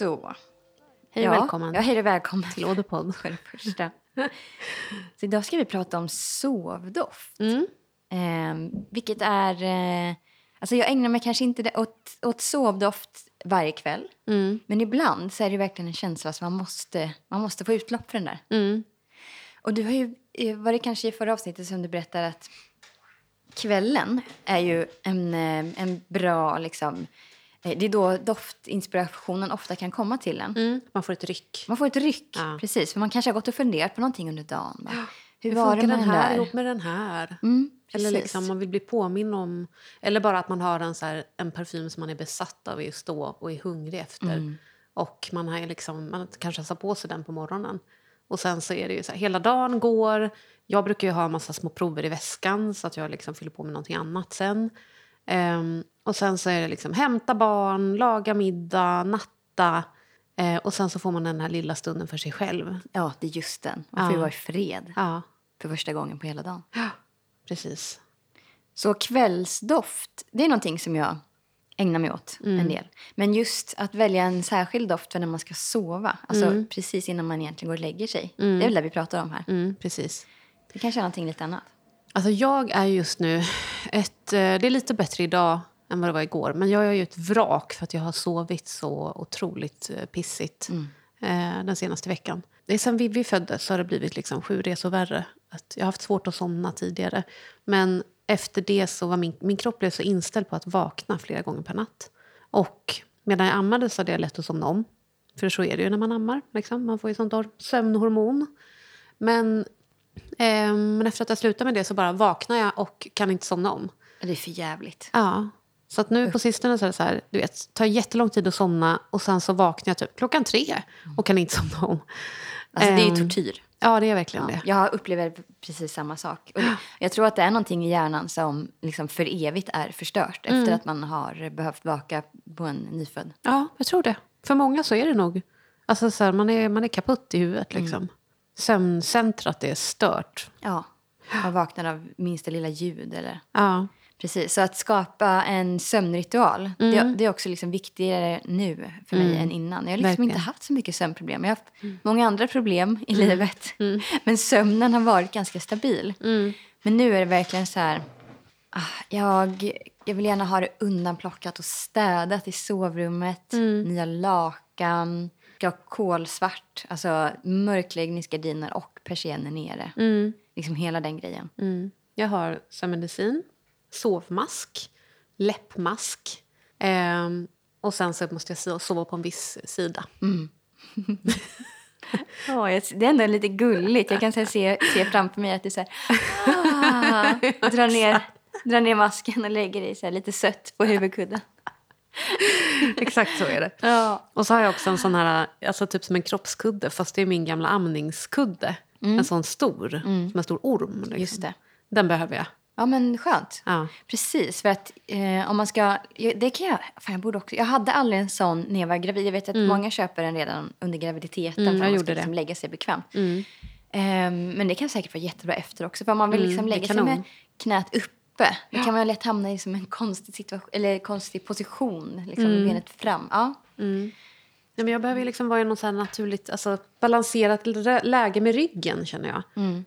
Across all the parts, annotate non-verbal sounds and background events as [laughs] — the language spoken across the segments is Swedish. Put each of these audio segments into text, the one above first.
Så. Hej och välkommen Ja, hej och välkommen till Åderpodd. [laughs] för det första. så idag ska vi prata om sovdoft. Mm. Eh, vilket är... Eh, alltså jag ägnar mig kanske inte åt, åt sovdoft varje kväll. Mm. Men ibland så är det verkligen en känsla som man måste, man måste få utlopp för den där. Mm. Och du har ju, eh, var det kanske i förra avsnittet som du berättade att kvällen är ju en, eh, en bra liksom, det är då doftinspirationen ofta kan komma till en. Mm. Man får ett ryck. Man får ett ryck, Ja. precis. För man kanske har gått och funderat på någonting under dagen. Va? Hur Hur var det med den här ihop med den här? Mm, Eller liksom man vill bli påminn om... Eller bara att man har en, så här, en parfym som man är besatt av just då och är hungrig efter. Mm. Och man, har liksom, man kanske har på sig den på morgonen. Och sen så är det ju så här, hela dagen går. Jag brukar ju ha en massa små prover i väskan så att jag liksom fyller på med någonting annat sen. Ehm, och sen så är det liksom hämta barn, laga middag, natta. Eh, och sen så får man den här lilla stunden för sig själv. Ja, det är just den. Man får Ja. vara i fred Ja, för första gången på hela dagen. precis. Så kvällsdoft, det är någonting som jag ägnar mig åt Mm. en del. Men just att välja en särskild doft för när man ska sova, alltså Mm. precis innan man egentligen går och lägger sig. Det är väl det vi pratar om här. Mm, precis. Det kanske är någonting lite annat. Alltså jag är just nu ett... eh, Det är lite bättre idag än vad det var igår. Men jag är ju ett vrak för att jag har sovit så otroligt eh, pissigt eh, den senaste veckan. Sen Vivi föddes så har det blivit liksom sju resor värre. Att jag har haft svårt att somna tidigare. Men efter det så var min, min kropp blev så inställd på att vakna flera gånger per natt. Och medan jag ammade så hade jag lätt att somna om. För så är det ju när man ammar. Liksom. Man får ju sånt sömnhormon. Men Men efter att jag slutade med det så bara vaknar jag och kan inte somna om. Det är för jävligt. Ja. Så att nu på sistone så är det så här, du vet, tar jättelång tid att somna och sen så vaknar jag typ klockan tre och kan inte somna om. Alltså det är ju Ehm, tortyr. Ja, det är verkligen Ja, det. jag upplever precis samma sak. Och jag tror att det är någonting i hjärnan som liksom för evigt är förstört Mm. efter att man har behövt vaka på en nyfödd. Ja, jag tror det. För många så är det nog. Alltså så här, man, är, man är kaputt i huvudet liksom. Sömncentrat är stört. Ja, man vaknar av minsta lilla ljud eller... Ja. Precis, så att skapa en sömnritual, det, Mm. det är också liksom viktigare nu för mig än innan. Jag har liksom Verkligen. inte haft så mycket sömnproblem. Jag har haft många andra problem i livet. Men sömnen har varit ganska stabil. Men nu är det verkligen så här... Ah, jag, jag vill gärna ha det undanplockat och städat i sovrummet. Nya lakan. Jag har kolsvart, alltså mörkläggningsgardiner och persienner nere. Liksom hela den grejen. Mm. Jag har sömnmedicin, sovmask, läppmask. ehm, och sen så måste jag so- sova på en viss sida. [laughs] Ja, jag- det är ändå lite gulligt. Jag kan här se, se framför mig att så här... Ah, [laughs] dra, ner, dra ner masken och lägger dig så här lite sött på huvudkudden. [laughs] Exakt så är det. Ja. Och så har jag också en sån här, alltså typ som en kroppskudde fast det är min gamla amningskudde. En sån stor, som en stor orm. Liksom. Just det. Den behöver jag. Ja, men skönt. Ja. Precis, för att eh, om man ska... Det kan jag... Fan, jag borde också... Jag hade aldrig en sån när jag var gravid. Jag vet att många köper den redan under graviditeten Mm, för att man ska liksom lägga sig bekvämt. Ehm, men det kan säkert vara jättebra efter också. För om man vill liksom det är lägga sig med knät uppe. Då kan man lätt hamna i som en konstig, situation, eller konstig position. Liksom, Mm. med benet fram. Ja. Nej, men jag behöver liksom vara i något så naturligt alltså, balanserat lä- läge med ryggen. känner Jag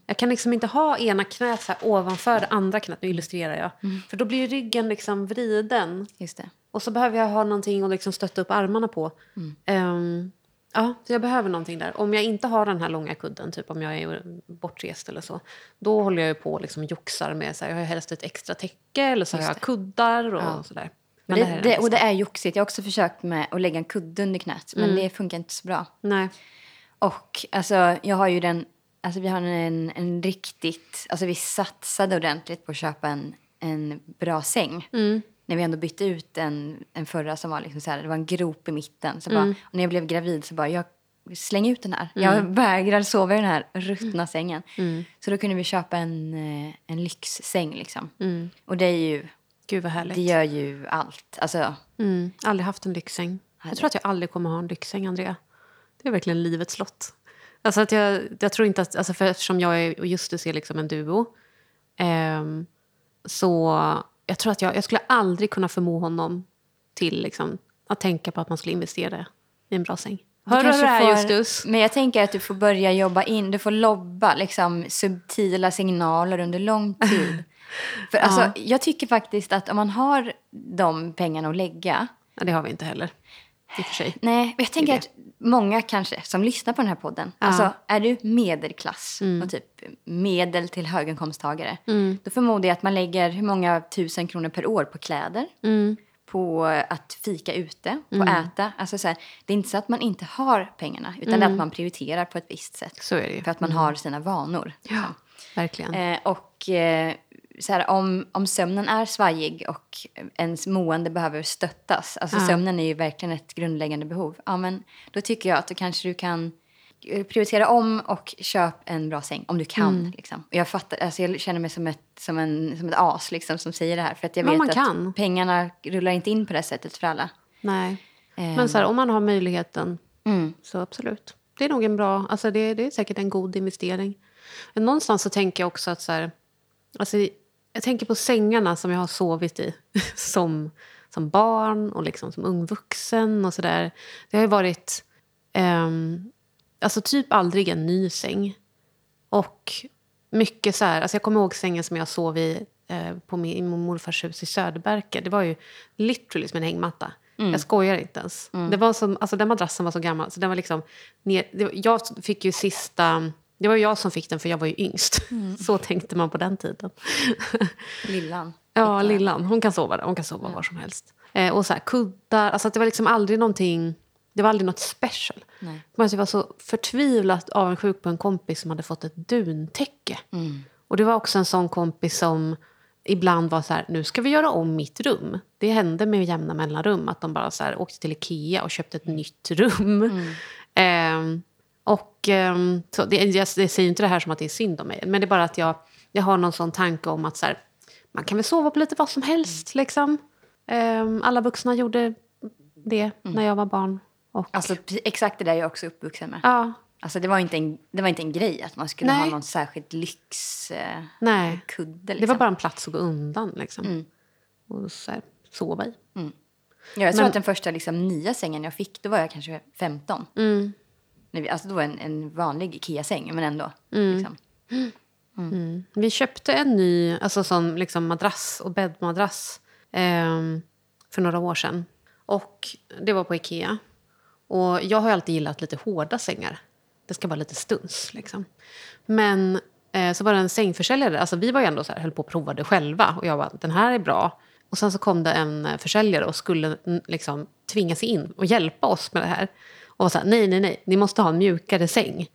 Jag kan liksom inte ha ena knät så ovanför det andra knät. Nu illustrerar jag. För då blir ryggen liksom vriden. Just det. Och så behöver jag ha någonting att liksom stötta upp armarna på. Ehm, ja, så jag behöver någonting där. Om jag inte har den här långa kudden, typ om jag är bortrest eller så, då håller jag ju på och liksom joxar med, så här, jag har helst ett extra täcke eller så har jag kuddar och sådär. Men det, det, bästa. och det är joxigt. Jag har också försökt med att lägga en kudde under knät. Men det funkar inte så bra. Nej. Och alltså, jag har ju den... Alltså vi har en, en riktigt... Alltså vi satsade ordentligt på att köpa en, en bra säng. När vi ändå bytte ut en, en förra som var liksom så här, det var en grop i mitten. Så bara, och när jag blev gravid så bara, jag släng ut den här. Jag vägrar sova i den här ruttna sängen. Så då kunde vi köpa en, eh, en lyxsäng liksom. Och det är ju, Gud vad härligt. det gör ju allt. Alltså, Mm. Aldrig haft en lyxsäng. Jag tror att jag aldrig kommer ha en lyxsäng, Andrea. Det är verkligen livets lott. Alltså att jag, jag tror inte att, alltså för eftersom jag är, och Justus är liksom en duo. ehm, så jag tror att jag, jag skulle aldrig kunna förmå honom till liksom att tänka på att man skulle investera i en bra säng. Hör du det här Justus? Men jag tänker att du får börja jobba in, du får lobba liksom, subtila signaler under lång tid. [laughs] För alltså, jag tycker faktiskt att om man har de pengarna att lägga Ja, det har vi inte heller. I och för sig. Nej, jag tänker att många kanske som lyssnar på den här podden, alltså är du medelklass och typ medel till höginkomsttagare, då förmodar jag att man lägger hur många tusen kronor per år på kläder, på att fika ute, på att äta. Alltså så här, det är inte så att man inte har pengarna, utan det är att man prioriterar på ett visst sätt. För att man har sina vanor. liksom. Verkligen. Eh, och eh, så här, om, om sömnen är svajig och ens mående behöver stöttas, alltså sömnen är ju verkligen ett grundläggande behov, ja men då tycker jag att då kanske du kan eh, prioritera om och köp en bra säng om du kan. Mm. Liksom. Och jag, fattar, alltså jag känner mig som ett, som en, som ett as liksom, som säger det här. För att jag Men vet att kan. pengarna rullar inte in på det sättet för alla. Nej. Ehm. Men så här, om man har möjligheten Mm. så absolut. Det är nog en bra, alltså det, det är säkert en god investering. Men någonstans så tänker jag också att så här, alltså jag tänker på sängarna som jag har sovit i [laughs] som, som barn och liksom som ung vuxen och sådär. Det har ju varit, ehm, alltså typ aldrig en ny säng. Och mycket så här, alltså jag kommer ihåg sängen som jag sov i eh, på min, i min morfars hus i Söderberke. Det var ju literally som en hängmatta. Jag skojar inte ens. Det var som, alltså den madrassen var så gammal. Så den var liksom ner, det, jag fick ju sista... Det var jag som fick den för jag var ju yngst. [laughs] Så tänkte man på den tiden. [laughs] Lillan. Ja, lillan. Hon kan sova där. Hon kan sova var som helst. Eh, och så här, kuddar. Alltså det var liksom aldrig någonting... Det var aldrig något special. Nej. Jag var så förtvivlat avundsjuk på en kompis som hade fått ett duntäcke. Och det var också en sån kompis som ibland var så här, nu ska vi göra om mitt rum. Det hände med jämna mellanrum att de bara så här, åkte till Ikea och köpte ett nytt rum. [laughs] Ehm, och ehm, så det, jag, jag säger inte det här som att det är synd om mig, men det är bara att jag, jag har någon sån tanke om att så här, man kan väl sova på lite vad som helst. Liksom. Ehm, alla vuxna gjorde det när jag var barn. Och, Alltså exakt det där är jag också uppvuxen med. ja, Alltså det var inte en, det var inte en grej att man skulle Nej. ha någon särskild lyxkudde. Eh, kudde, Det liksom. var bara en plats att gå undan. Liksom. Och så här, sova i. Ja, jag tror Men- att den första liksom, nya sängen jag fick, då var jag kanske 15. Mm. När vi- Alltså då var en, en vanlig Ikea-säng, men ändå. Mm. Liksom. Vi köpte en ny alltså sån liksom madrass och bäddmadrass ehm, för några år sedan. Och det var på Ikea. Och jag har alltid gillat lite hårda sängar. Det ska vara lite stuns. Liksom. Men eh, så var det en sängförsäljare. Alltså, vi var ju ändå så här, höll på att prova det själva. Och jag bara, den här är bra. Och sen så kom det en eh, försäljare och skulle mm, liksom, tvinga sig in och hjälpa oss med det här. Och så här, nej, nej, nej, ni måste ha en mjukare säng.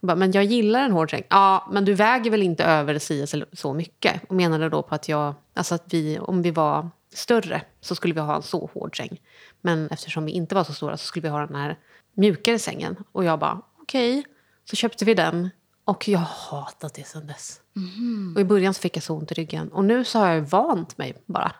Jag bara, men jag gillar en hård säng. Ja, men du väger väl inte över si så mycket? Och menade då på att jag, alltså att vi, om vi var större så skulle vi ha en så hård säng. Men eftersom vi inte var så stora så skulle vi ha den här mjukare sängen. Och jag bara, okej. Så köpte vi den. Och jag har hatat det sen dess. Och i början så fick jag så ont i ryggen. Och nu så har jag vant mig bara.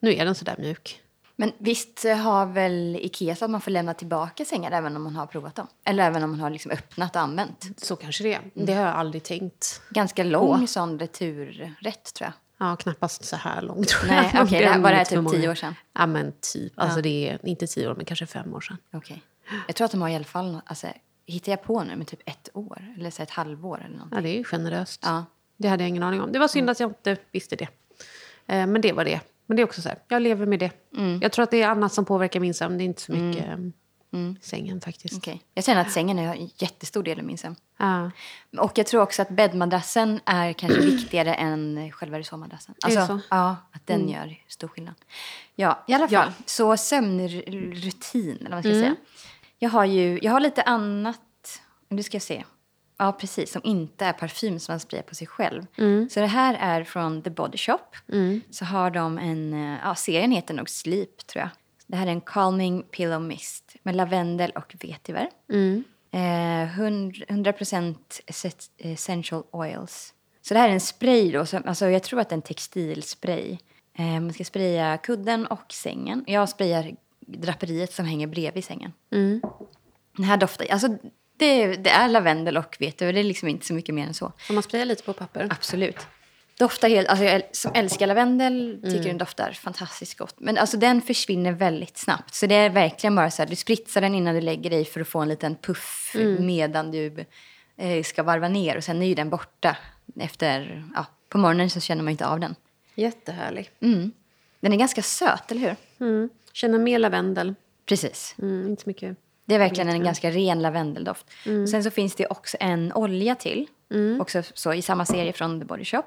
Nu är den så där mjuk. Men visst har väl Ikea så att man får lämna tillbaka sängar även om man har provat dem? Eller även om man har liksom öppnat och använt? Så kanske det är. Det har jag aldrig tänkt. Ganska lång sån returrätt tror jag. Ja, knappast så här långt tror Nej, jag. okej, här- var det här typ tio år sedan? Ja, men typ. Alltså det är inte tio år, men kanske fem år sedan. Okej. Jag tror att de har i alla fall, alltså, hittar jag på nu med typ ett år? Eller så ett halvår eller någonting. Ja, det är ju generöst. Ja. Det hade jag ingen aning om. Det var synd att jag inte visste det. Eh, men det var det. Men det är också så här, jag lever med det. Mm. Jag tror att det är annat som påverkar min sömn. Det är inte så mycket eh, sängen faktiskt. Okej. Jag känner att sängen är en jättestor del av min sömn. Ja. Och jag tror också att bäddmadrassen är kanske viktigare än själva. Är det Alltså, så? ja, att den gör stor skillnad. Ja, i alla fall. Ja. Så sömnrutin, eller vad man ska säga. Jag har ju, jag har lite annat, nu ska jag se. Ja, precis, som inte är parfym som man sprayar på sig själv. Så det här är från The Body Shop. Så har de en, eh, ja, serien heter nog Sleep tror jag. Det här är en Calming Pillow Mist med lavendel och vetiver. Eh, 100%, 100% essen- essential oils. Så det här är en spray då, som, alltså jag tror att det är en textilspray. Eh, man ska spraya kudden och sängen. Jag sprayar draperiet som hänger bredvid sängen. Den här doftar, alltså det, det är lavendel och vetiver, det är liksom inte så mycket mer än så. Får man spraya lite på papper? Absolut. Doftar helt, alltså jag som älskar lavendel tycker Mm. den doftar fantastiskt gott. Men alltså den försvinner väldigt snabbt. Så det är verkligen bara så här, du spritsar den innan du lägger dig för att få en liten puff Mm. medan du eh, ska varva ner. Och sen är ju den borta efter, ja, på morgonen så känner man inte av den. Jättehärlig. Mm. Den är ganska söt, eller hur? Mm. Känner mer lavendel. Precis. Mm, inte så mycket. Det är verkligen en ganska ren lavendeldoft. Och sen så finns det också en olja till. Också så i samma serie från The Body Shop.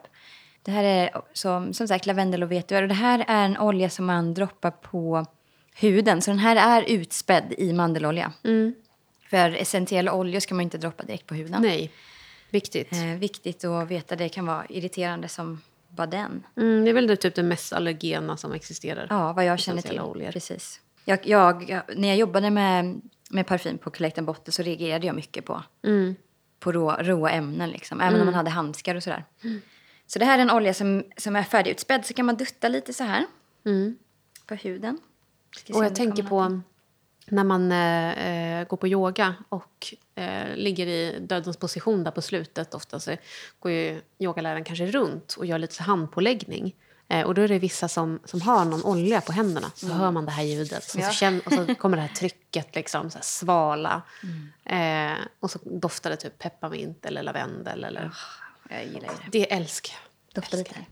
Det här är som, som sagt lavendel och vetiver. Och det här är en olja som man droppar på huden. Så den här är utspädd i mandelolja. För essentiella oljor ska man inte droppa direkt på huden. Nej, viktigt. Eh, viktigt att veta. Det kan vara irriterande som bara den. Mm, det är väl det, typ det mest allergena som existerar. Ja, vad jag känner till. Oljor. Precis. Jag, jag- när jag jobbade med, med parfym på Collect and Bottle så reagerade jag mycket på, Mm. på rå, råa ämnen. Liksom, även om man hade handskar och sådär. Så det här är en olja som, som är färdigutspädd. Så kan man dutta lite så här på huden. Och jag tänker på när man eh, går på yoga och eh, ligger i dödens position där på slutet. Ofta så går ju yogaläraren kanske runt och gör lite handpåläggning. Eh, och då är det vissa som, som har någon olja på händerna. Så hör man det här ljudet. Mm. Ja. så, känn, och så [laughs] kommer det här trycket, liksom, så här svala. Mm. Eh, och så doftar det typ pepparmint eller lavendel. Eller, Jag gillar ju det. Det älskar jag. Dofta lite här.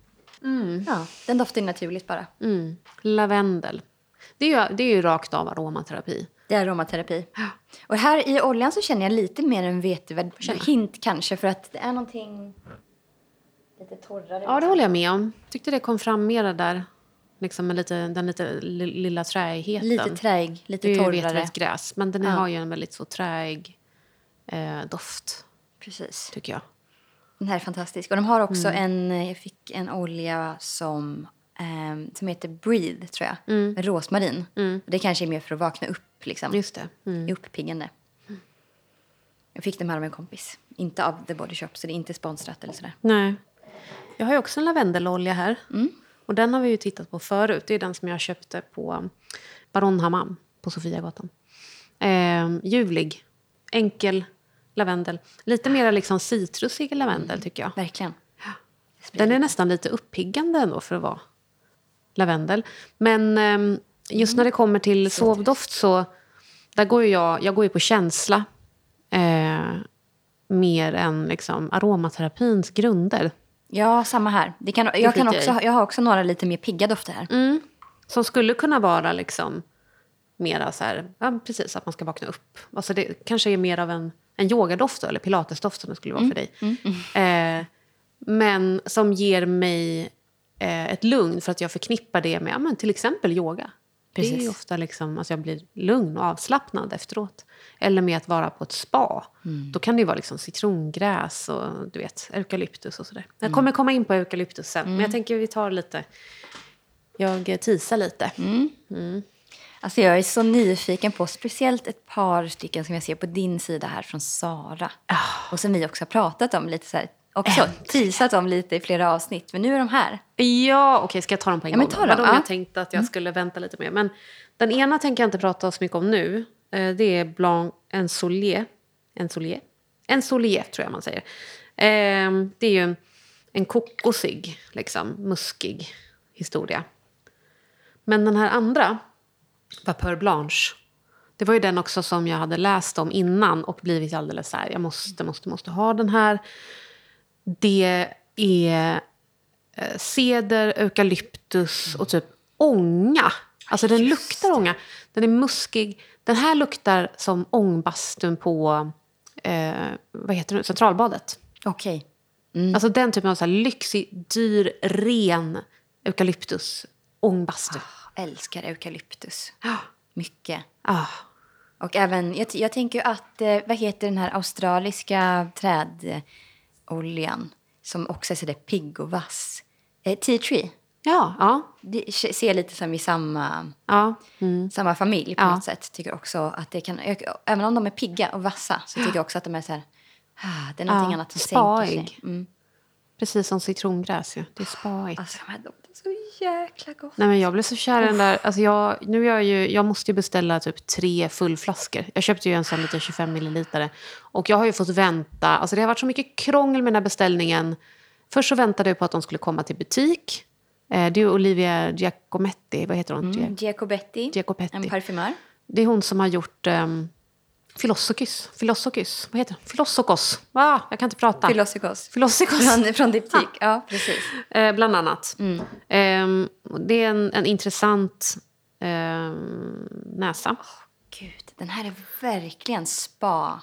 Ja, den doftar naturligt bara. Mm. Lavendel. Det är, ju, det är ju rakt av aromaterapi. Det är aromaterapi. Och här i oljan så känner jag lite mer en vetiver. Hint kanske för att det är någonting lite torrare. Ja, det håller jag med om. Tyckte det kom fram mera där. Liksom med lite, den lite li- lilla träigheten. Lite träig, det lite är ju torrare. vetemelsgräs, men den Ja. har ju en väldigt så träig eh, doft, Precis. tycker jag. Den här är fantastisk. Och de har också Mm. en, jag fick en olja som, ehm, som heter Breathe tror jag. Mm. Med rosmarin. Och det kanske är mer för att vakna upp liksom. Just det. Mm. Uppiggande. Jag fick den här av en kompis. Inte av The Body Shop så det är inte sponsrat eller sådär. Nej. Jag har ju också en lavendelolja här. Mm. Och den har vi ju tittat på förut. Det är den som jag köpte på Baron Hammam på Sofiagatan. Eh, ljuvlig, enkel lavendel. Lite mer liksom citrusig lavendel tycker jag. Verkligen. Den är nästan lite uppiggande ändå för att vara lavendel. Men ehm, just när det kommer till sovdoft så där går ju jag, jag går ju på känsla eh, mer än liksom aromaterapins grunder. Ja, samma här. Det kan, jag, kan också, jag har också några lite mer pigga dofter här. Mm. Som skulle kunna vara liksom mera så här, ja precis att man ska vakna upp. Alltså det kanske är mer av en, en yogadoft eller pilatesdoft som det skulle vara Mm. för dig. Eh, men som ger mig eh, ett lugn för att jag förknippar det med ja, men till exempel yoga. Det är ju Precis. ofta liksom, alltså jag blir lugn och avslappnad efteråt. Eller med att vara på ett spa. Mm. Då kan det ju vara liksom citrongräs och du vet, eukalyptus och sådär. Mm. Jag kommer komma in på eukalyptus sen, men jag tänker vi tar lite... Jag teasar lite. Alltså jag är så nyfiken på speciellt ett par stycken som jag ser på din sida här från Sara. Ah. Och som vi också har pratat om lite så här, också teasat om lite i flera avsnitt. Men nu är de här. Ja, okej, ska jag ta dem på en Ja, men gång? ta dem, Vadå, ja. Jag tänkte att jag skulle vänta lite med. Men den ena tänker jag inte prata så mycket om nu. Eh, Det är Blanc Ensolier. Ensolier? Ensolier, tror jag man säger. Eh, Det är ju en, en kokosig, liksom, muskig historia. Men den här andra, Vapeur Blanche, det var ju den också som jag hade läst om innan och blivit alldeles så här, jag måste, måste, måste ha den här. Det är eh, ceder, eukalyptus och typ ånga. Alltså den luktar ånga. Den är muskig. Den här luktar som ångbastun på eh, vad heter det, Centralbadet. Okej. Alltså den typen av så här lyxig, dyr, ren eukalyptus ångbastu. Älskar eukalyptus. Ah. Mycket. Ah. Och även, jag, jag tänker att, eh, vad heter den här australiska trädoljan som också är sådär pigg och vass? Eh, tea tree. Ja, ja, Det ser lite som i samma, ja. Mm. samma familj på Ja. något sätt. Tycker också att det kan, även om de är pigga och vassa så tycker jag också att de är så här, ah, det är någonting Ja, annat som sänker sig. spaig. Mm. Precis som citrongräs ju. Det är spaigt. Alltså de så jäkla gott. Nej, men jag blev så kär i den där. Alltså jag, nu jag, ju, jag måste ju beställa typ tre fullflaskor. Jag köpte ju en sån liten 25 milliliter. Och jag har ju fått vänta. Alltså det har varit så mycket krångel med den här beställningen. Först så väntade jag på att de skulle komma till butik. Eh, det är Olivia Giacometti, vad heter hon? Mm. Giacobetti, Giacometti. en parfymör. Det är hon som har gjort um, Filosokis. Filosokis. Vad heter det? Filosokos. Ah, jag kan inte prata. Filosokos. Filosokos. Från, från Diptyk, ja precis. Eh, bland annat. Mm. Ehm, det är en, en intressant ehm, näsa. Gud, den här är verkligen spa.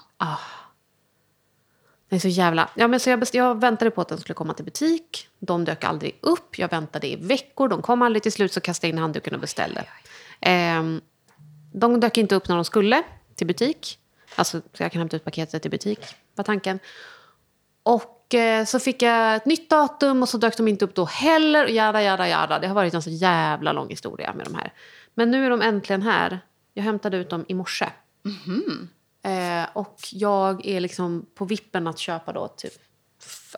Den är så jävla... Ja, men så jag, best- jag väntade på att den skulle komma till butik. De dök aldrig upp. Jag väntade i veckor. De kom aldrig till slut, så kastade jag in handduken och beställde. Ehm, de dök inte upp när de skulle till butik. Alltså, så jag kan hämta ut paketet i butik, var tanken. Och eh, så fick jag ett nytt datum och så dök de inte upp då heller. Och jada, jada, jada. Det har varit en så jävla lång historia med de här. Men nu är de äntligen här. Jag hämtade ut dem i morse. Eh, och jag är liksom på vippen att köpa då typ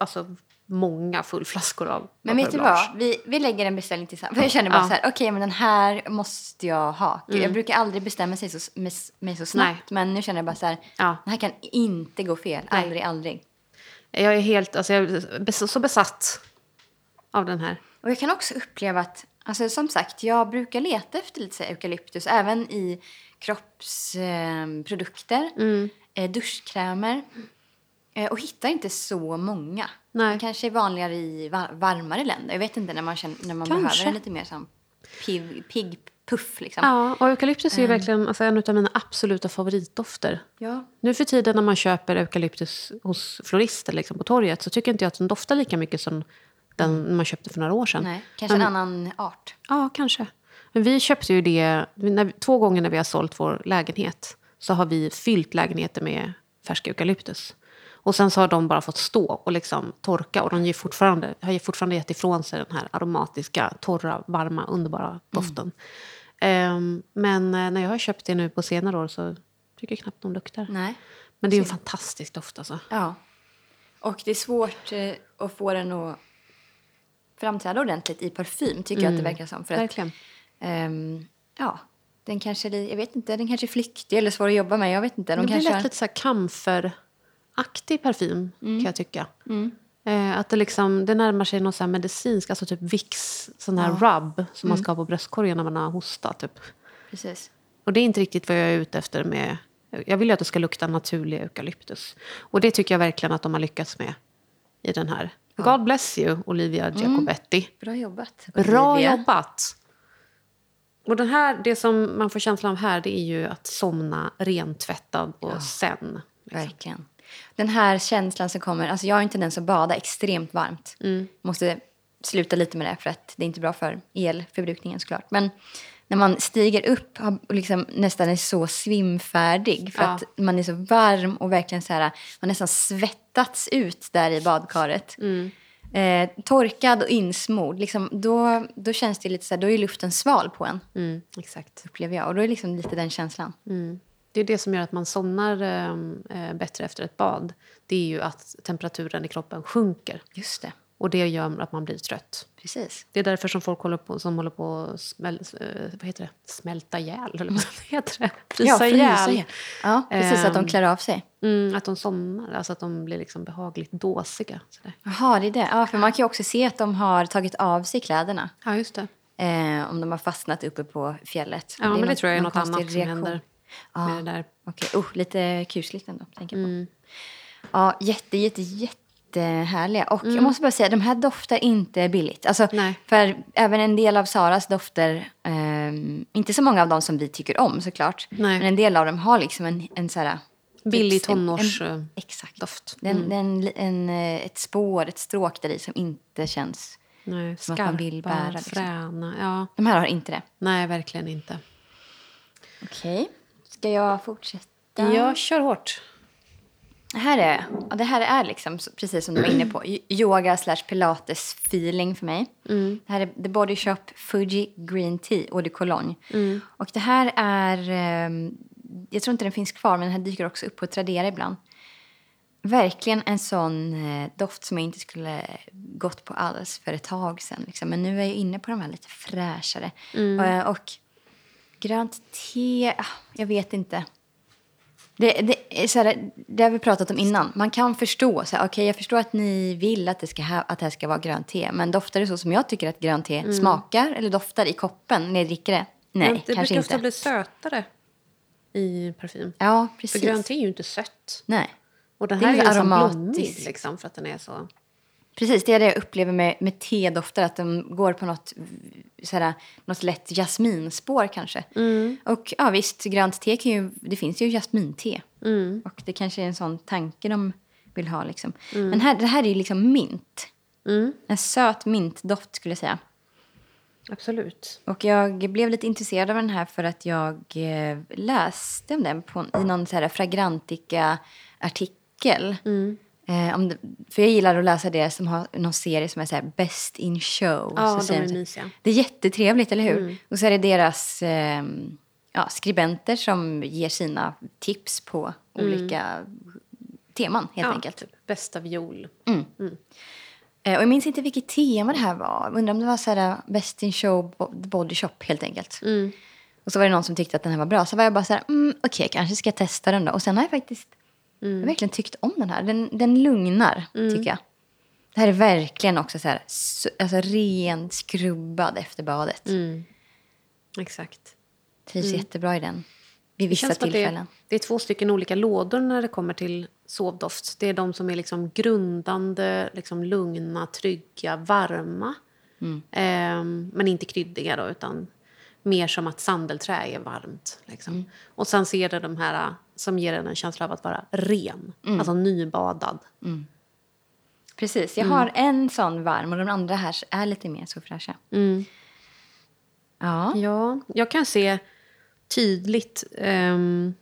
alltså många fullflaskor av Men vet du vad? Vi, vi lägger en beställning tillsammans. Jag känner bara Ja. så här, okej men den här måste jag ha. Gud, Jag brukar aldrig bestämma sig så, mig, mig så snabbt. Nej. Men nu känner jag bara så här, Ja. den här kan inte gå fel. Nej. Aldrig, aldrig. Jag är helt alltså jag är så besatt av den här. Och jag kan också uppleva att, alltså som sagt, jag brukar leta efter lite eukalyptus även i kroppsprodukter, eh, Mm. eh, duschkrämer. Eh, och hittar inte så många. Nej. Det kanske är vanligare i va- varmare länder. Jag vet inte när man, känner, när man Kanske. behöver en lite mer som pigg, pigg puff liksom. Ja, och eukalyptus är ju verkligen alltså, en av mina absoluta favoritdofter. Ja. Nu för tiden när man köper eukalyptus hos florister liksom på torget så tycker inte jag att den doftar lika mycket som den man köpte för några år sedan. Nej, kanske Men- en annan art. Ja, kanske. Men vi köpte ju det... När, två gånger när vi har sålt vår lägenhet så har vi fyllt lägenheten med färsk eukalyptus. Och sen så har de bara fått stå och liksom torka och de ger fortfarande, har fortfarande gett ifrån sig den här aromatiska, torra, varma, underbara doften. Ehm, men eh, när jag har köpt det nu på senare år så tycker jag knappt de luktar. Nej. Men det är ju en fantastisk doft alltså. Ja. Och det är svårt eh, att få den att framträda ordentligt i parfym, tycker jag att det verkar som. För att, Verkligen. ehm, ja, den kanske, jag vet inte, den kanske är flyktig eller svår att jobba med. Jag vet inte. De Det blir lätt har- lite så här kamferaktig parfym, kan jag tycka. Eh, att det, liksom, det närmar sig någon så här medicinsk, alltså typ Vicks sån här rub som man ska ha på bröstkorgen när man har hosta. Typ. Precis. Och det är inte riktigt vad jag är ute efter med... Jag vill ju att det ska lukta naturlig eukalyptus. Och det tycker jag verkligen att de har lyckats med i den här. God bless you, Olivia Giacobetti. Bra jobbat. Bra Olivia. jobbat! Och den här, det som man får känslan av här det är ju att somna rentvättad och sen. Verkligen. Den här känslan som kommer, alltså jag är inte den som badar extremt varmt. Mm. Måste sluta lite med det för att det är inte bra för elförbrukningen såklart. Men när man stiger upp har- och liksom nästan är så svimfärdig för Ja. att man är så varm och verkligen så här, man nästan svettats ut där i badkaret. Mm. Eh, torkad och insmord, liksom, då, då känns det lite så här, då är luften sval på en, Mm, exakt. upplever jag. Och då är det liksom lite den känslan. Mm. Det är det som gör att man somnar eh, eh, bättre efter ett bad. Det är ju att temperaturen i kroppen sjunker. Just det, Och det gör att man blir trött. precis. Det är därför som folk håller på, som håller på att smäl, eh, vad heter det? smälta ihjäl. Eller vad heter det? Frysa frysa ihjäl. ihjäl. Ja, precis. att de Ehm. klär av sig. Mm, att de somnar, alltså att de blir liksom behagligt dåsiga. Sådär. Jaha, det är det. Ja, för man kan ju också se att de har tagit av sig kläderna. Ja, just det. Eh, om de har fastnat uppe på fjället. Ja, men det något- tror jag är något annat konstig som reaktion. händer Ja, med det där. okej. Oh, lite kusligt ändå, tänker jag på. Mm. Ja, jätte, jätte, jättehärliga. Och jag måste bara säga, de här doftar inte billigt. Alltså, Mm. Nej. För även en del av Saras dofter, ehm, inte så många av dem som vi tycker om såklart, Nej. men en del av dem har liksom en, en så här... Billig en- en- tonårs, eh, doft. Den, den, en, eh, ett spår, ett stråk där i som inte känns... Nej, Som att man vill skarpa, bära, liksom. fräna. Ja. De här har inte det. Nej, verkligen inte. Okej. Ska jag fortsätta? Jag kör hårt. Det här är, ja, det här är liksom, precis som du var inne på, yoga slash pilates feeling för mig. Mm. Det här är The Body Shop Fuji Green Tea Eau de Cologne. Mm. Och det här är, ehm, jag tror inte den finns kvar, men den här dyker också upp på Tradera ibland. Verkligen en sån eh, doft som jag inte skulle gått på alls för ett tag sedan. Liksom. Men nu är jag inne på de här lite fräschare. Mm. Eh, och grönt te, ah, jag vet inte. Det, det, så här, det har vi pratat om innan. Man kan förstå. Så här, okay, jag förstår att ni vill att det, ska ha, att det här ska vara grönt te. Men doftar det så som jag tycker att grönt te smakar eller doftar i koppen när jag dricker det? Nej, Men det kanske brukar ofta inte. bli sötare i parfym. Ja, För precis. grönt te är ju inte sött. Nej. Och den Det är här är nästan aromatisk. blommig liksom, för att den är så... Precis, det är det jag upplever med, med tedofter. Att de går på något, såhär, något lätt jasminspår kanske. Och ja, visst, grönt te kan ju... Det finns ju jasminte. Och det kanske är en sån tanke de vill ha. Liksom. Men här, det här är ju liksom mint. En söt mintdoft skulle jag säga. Absolut. Och jag blev lite intresserad av den här för att jag eh, läste om den på, i någon så här Fragrantica-artikel. Eh, det, för jag gillar att läsa det som har någon serie som är så här Best in show. Ja, så de är mysiga. Det är jättetrevligt, eller hur? Och så är det deras eh, ja, skribenter som ger sina tips på olika teman, helt ja, enkelt. Typ bästa viol. Eh, och jag minns inte vilket tema det här var. Undrar om det var så här, Best in show bo- body shop, helt enkelt. Och så var det någon som tyckte att den här var bra. Så var jag bara så här, mm, okej, kanske ska jag testa den då. Och sen har jag faktiskt jag har verkligen tyckt om den här. Den, den lugnar, tycker jag. Det här är verkligen också så här, alltså rent skrubbad efter badet. Exakt. Trivs jättebra i den. Vid Det vissa det, tillfällen. är- det är två stycken olika lådor när det kommer till sovdoft. Det är de som är liksom grundande, liksom lugna, trygga, varma. Ehm, men inte kryddiga då, utan mer som att sandelträ är varmt. Liksom. Och sen ser det de här som ger en en känsla av att vara ren, alltså nybadad. Precis, jag har en sån varm och de andra här är lite mer så fräscha. Ja. Ja, jag kan se tydligt... Um,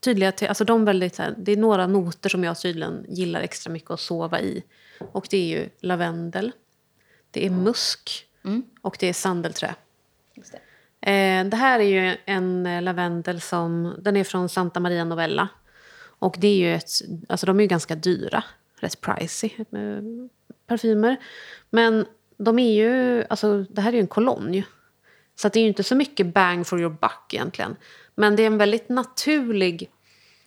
tydliga, alltså de väldigt, här, det är några noter som jag tydligen gillar extra mycket att sova i. Och Det är ju lavendel, det är musk och det är sandelträ. Det. Eh, det här är ju en eh, lavendel som den är från Santa Maria Novella. Och det är ju ett, alltså de är ju ganska dyra, rätt pricey eh, parfymer. Men de är ju, alltså det här är ju en kolonj. Så att det är ju inte så mycket bang for your buck egentligen. Men det är en väldigt naturlig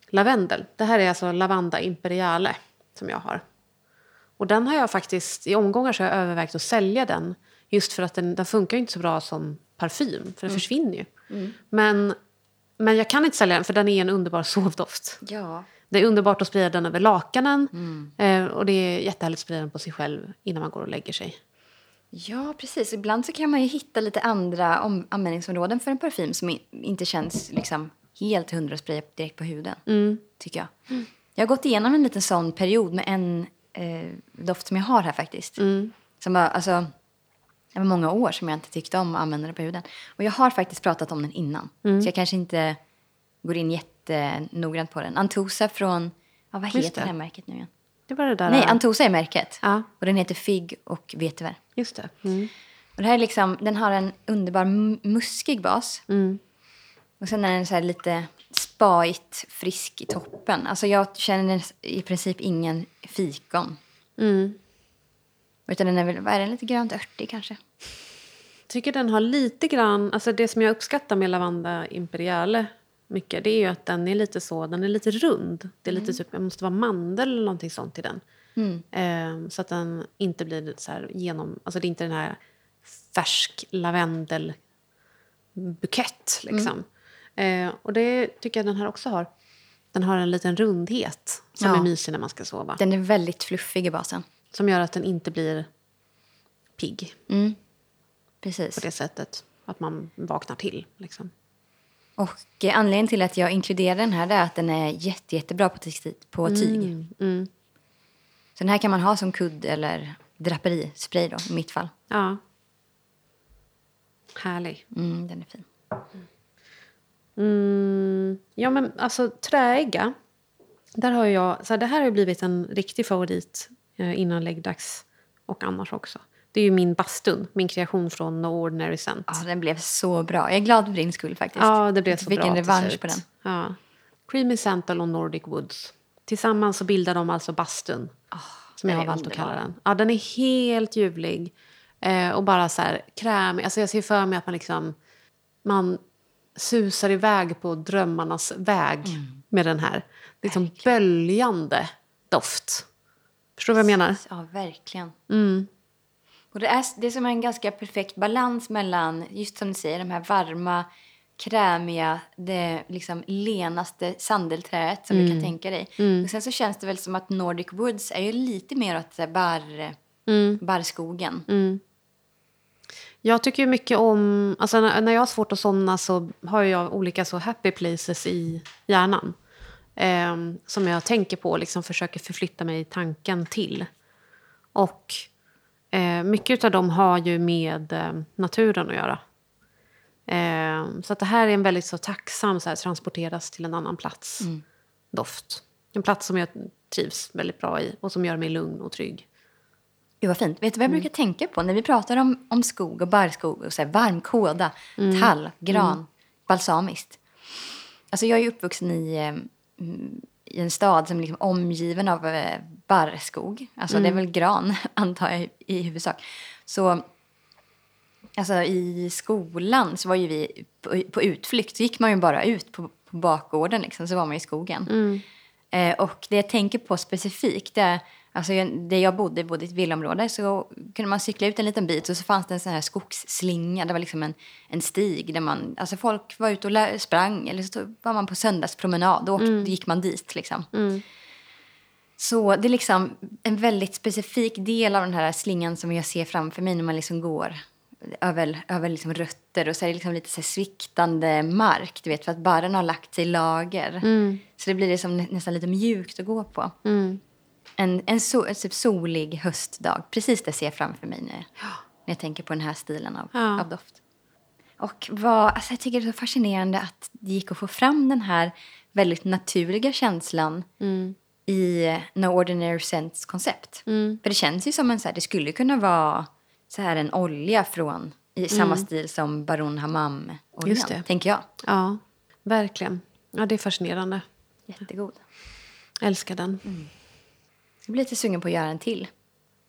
lavendel. Det här är alltså Lavanda Imperiale som jag har. Och den har jag faktiskt, i omgångar så har jag övervägt att sälja den. Just för att den, den funkar ju inte så bra som parfym, för den försvinner ju. Men, men jag kan inte sälja den för den är en underbar sovdoft. Ja. Det är underbart att sprida den över lakanen. Eh, och det är jättehärligt att sprida den på sig själv innan man går och lägger sig. Ja, precis. Ibland så kan man ju hitta lite andra om- användningsområden för en parfym som inte känns liksom helt hundra spray direkt på huden. Tycker jag. Jag har gått igenom en liten sån period med en eh, doft som jag har här faktiskt. Som var, alltså, det var många år som jag inte tyckte om att använda den på huden. Och jag har faktiskt pratat om den innan. Så jag kanske inte går in jättenoggrant på den. Antosa från, ja, vad heter det det. här märket nu igen? Det var det där... Nej, Antosa är märket. Ja. Och den heter Fig och vetiver. Just det. Mm. Och det här är liksom, den har en underbar muskig bas. Och sen är den så lite spaigt frisk i toppen. Alltså jag känner i princip ingen fikon. Utan den är väl, vad är den, lite grönt örtig kanske? tycker den har lite grann... Alltså det som jag uppskattar med Lavanda Imperiale mycket det är ju att den är lite så, den är lite rund. Det är lite typ, det måste vara mandel eller någonting sånt i den. Eh, så att den inte blir så här genom... Alltså det är inte den här färsk lavendelbukett liksom. Eh, och det tycker jag den här också har. Den har en liten rundhet som Ja. är mysig när man ska sova. Den är väldigt fluffig i basen. Som gör att den inte blir pigg Precis. på det sättet. Att man vaknar till. Liksom. Och eh, anledningen till att jag inkluderar den här är att den är jätte, jättebra på, på tyg. Mm. Så den här kan man ha som kudd eller draperispray då, i mitt fall. Ja. Härlig. Mm, den är fin. Mm, ja, men alltså träiga. Där har jag, så här, det här har blivit en riktig favorit innan läggdags och annars också. Det är ju min bastun, min kreation från No Ordinary Scent. Ja, den blev så bra. Jag är glad för din skull faktiskt. Ja, det blev så bra en till revansch på den. Ja. Creamy Santal och Nordic Woods. Tillsammans så bildar de alltså bastun. som jag har valt att kalla den. Ja, den är helt ljuvlig. Eh, och bara så här krämig. Alltså jag ser för mig att man liksom... Man susar iväg på drömmarnas väg med den här. Liksom böljande doft. Förstår du vad jag menar? Ja, verkligen. Mm. Och det är, det är som en ganska perfekt balans mellan, just som du säger, de här varma, krämiga, det liksom lenaste sandelträet som du kan tänka dig. Och sen så känns det väl som att Nordic Woods är ju lite mer åt barr, barrskogen. Jag tycker mycket om... Alltså när, när jag har svårt att somna så har jag olika så happy places i hjärnan. Ehm, som jag tänker på och liksom försöker förflytta mig i tanken till. Och eh, mycket av dem har ju med eh, naturen att göra. Ehm, så att det här är en väldigt så tacksam så här, transporteras till en annan plats doft. En plats som jag trivs väldigt bra i och som gör mig lugn och trygg. Gud vad fint. Vet du vad jag brukar tänka på när vi pratar om, om skog och barrskog och så här varm kåda, tall, gran, balsamiskt. Alltså jag är uppvuxen i, eh, mm, i en stad som är liksom omgiven av eh, barrskog. Alltså det är väl gran [laughs] antar jag i huvudsak. Så alltså i skolan så var ju vi på, på utflykt så gick man ju bara ut på, på bakgården liksom så var man i skogen. Eh, och det jag tänker på specifikt, är, alltså där jag bodde, bodde i ett villaområde, så kunde man cykla ut en liten bit och så fanns det en sån här skogsslinga, det var liksom en, en stig där man, alltså folk var ute och sprang eller så var man på söndagspromenad, då, åkte, då gick man dit liksom. Så det är liksom en väldigt specifik del av den här slingan som jag ser framför mig när man liksom går över, över liksom rötter och så är det liksom lite så sviktande mark, du vet, för att barren har lagt sig i lager. Så det blir liksom nä- nästan lite mjukt att gå på. En, en, so, en typ solig höstdag, precis det ser jag framför mig när, när jag tänker på den här stilen av, Ja. av doft. Och vad, alltså jag tycker det är så fascinerande att det gick att få fram den här väldigt naturliga känslan i No Ordinary Scents-koncept. För det känns ju som en så här, det skulle kunna vara så här en olja från i samma stil som Baron Hammam-oljan, det. tänker jag. Ja, verkligen. Ja, det är fascinerande. Jättegod. Jag älskar den. Jag blir lite sugen på att göra en till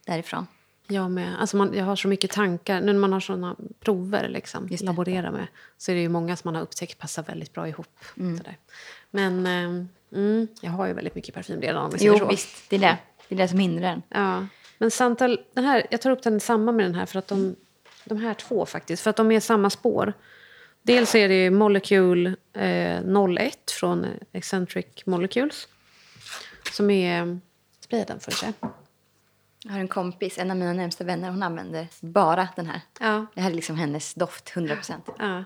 därifrån. Jag med. Alltså man, jag har så mycket tankar. Nu när man har såna prover liksom, Just laborera med så är det ju många som man har upptäckt passar väldigt bra ihop. Sådär. Men eh, mm, jag har ju väldigt mycket parfym redan om Jo, så. visst. Det är det. Det är det som hindrar den. Ja. Men Santal, den här, jag tar upp den i samband med den här för att de, de här två faktiskt, för att de är samma spår. Dels är det Molecule eh, 01 från Eccentric Molecules. Som är... Spraya den för sig. Jag har en kompis, en av mina närmsta vänner, hon använder bara den här. Ja. Det här är liksom hennes doft, 100 procent. ja.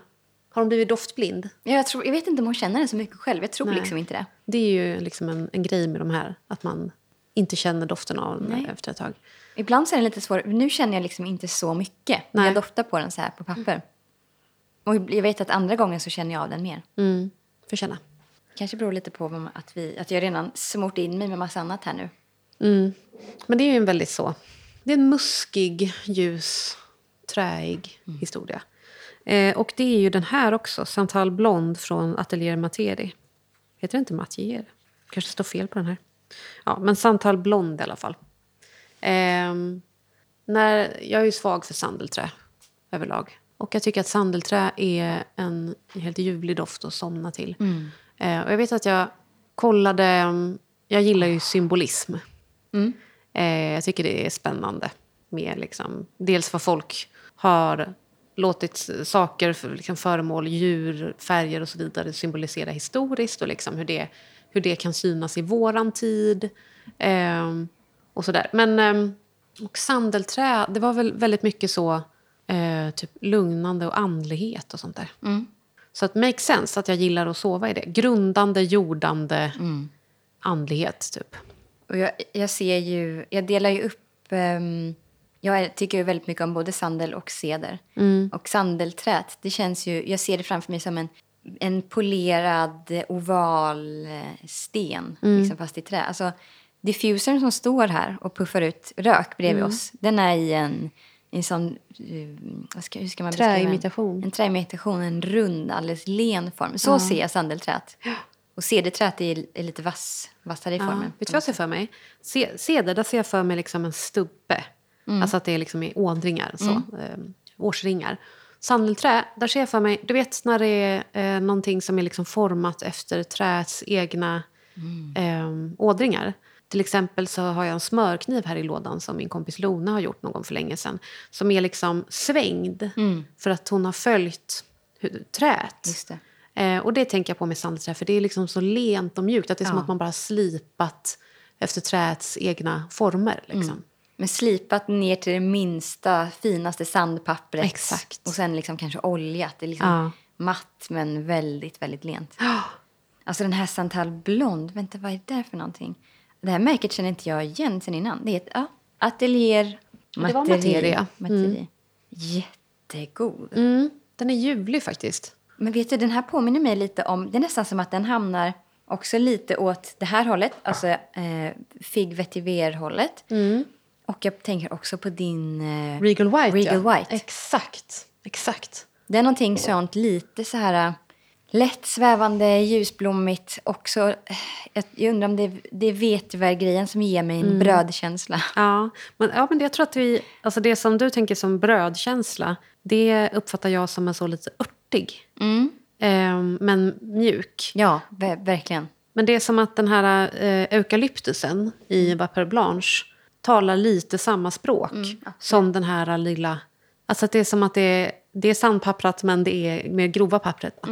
Har hon blivit doftblind? Jag, tror- jag vet inte om hon känner den så mycket själv. Jag tror Nej. liksom inte det. Det är ju liksom en, en grej med de här. Att man inte känner doften av den efter ett tag. Ibland så är det lite svårt. Nu känner jag liksom inte så mycket när Nej. jag doftar på den så här på papper. Och jag vet att andra gånger så känner jag av den mer. Mm. Får känna. Kanske beror lite på att, vi, att jag redan smort in mig med massa annat här nu. Mm. Men det är ju en väldigt så... Det är en muskig, ljus, träig historia. Eh, och det är ju den här också, Santal Blond från Atelier Materi. Heter det inte Matier? kanske står fel på den här. Ja, men Santal Blond i alla fall. Ehm, när, jag är ju svag för sandelträ överlag. Och jag tycker att sandelträ är en helt ljuvlig doft att somna till. Eh, och jag vet att jag kollade... mm, Jag gillar ju symbolism. Eh, jag tycker det är spännande med liksom, dels vad folk har låtit saker, liksom föremål, djur, färger och så vidare symbolisera historiskt och liksom hur, det, hur det kan synas i våran tid. ehm, och sådär. Men ehm, och sandelträ, det var väl väldigt mycket så eh, typ lugnande och andlighet och sånt där. Så att make sense att jag gillar att sova i det. Grundande, jordande andlighet, typ. Och jag, jag ser ju, jag delar ju upp, ehm, jag tycker ju väldigt mycket om både sandel och ceder. Och sandelträt, det känns ju, jag ser det framför mig som en, en polerad eh, oval eh, sten, liksom fast i trä. Alltså diffusern som står här och puffar ut rök bredvid oss, den är i en, en sån, eh, vad ska, hur ska man? Träimitation. En träimitation, en rund, alldeles len form. Så ser jag sandelträt. Och cederträt är, är lite vass, vassare i Ja. formen. Vet du vad jag ser för mig? Ceder, där ser jag för mig liksom en stubbe. Alltså att det är liksom i ådringar, så, eh, årsringar. Sandelträ, där ser jag för mig... Du vet när det är eh, någonting som är liksom format efter träets egna eh, ådringar. Till exempel så har jag en smörkniv här i lådan som min kompis Lona har gjort någon gång för länge sedan. Som är liksom svängd för att hon har följt hu- träet. Eh, och det tänker jag på med sandelträ, för det är liksom så lent och mjukt. Att det är som Ja. att man bara slipat efter träets egna former. Liksom. Men slipat ner till det minsta, finaste sandpappret. Exakt. Och sen liksom kanske oljat. Det är liksom Ja. matt men väldigt, väldigt lent. Alltså den här Santal Blond, vänta vad är det för någonting? Det här märket känner inte jag igen sen innan. Det är ett ja, ateljer Det var materia. Materia. Jättegod. Mm, den är ljuvlig faktiskt. Men vet du, den här påminner mig lite om, det är nästan som att den hamnar också lite åt det här hållet, alltså eh, fig vetiver-hållet. Och jag tänker också på din... Eh, Regal White, Regal ja. White. Exakt. Exakt. Det är någonting sånt lite så här äh, lätt svävande, ljusblommigt. Också, äh, jag, undrar om det, det är vetevergrejen som ger mig en brödkänsla. Ja, men, ja, men jag tror att vi... Alltså det som du tänker som brödkänsla, det uppfattar jag som en så lite örtig. Ehm, men mjuk. Ja, ver- verkligen. Men det är som att den här eh, eukalyptusen i Vapeur Blanche talar lite samma språk som den här lilla... Alltså att det är som att det är, det är sandpapprat men det är mer grova pappret. va?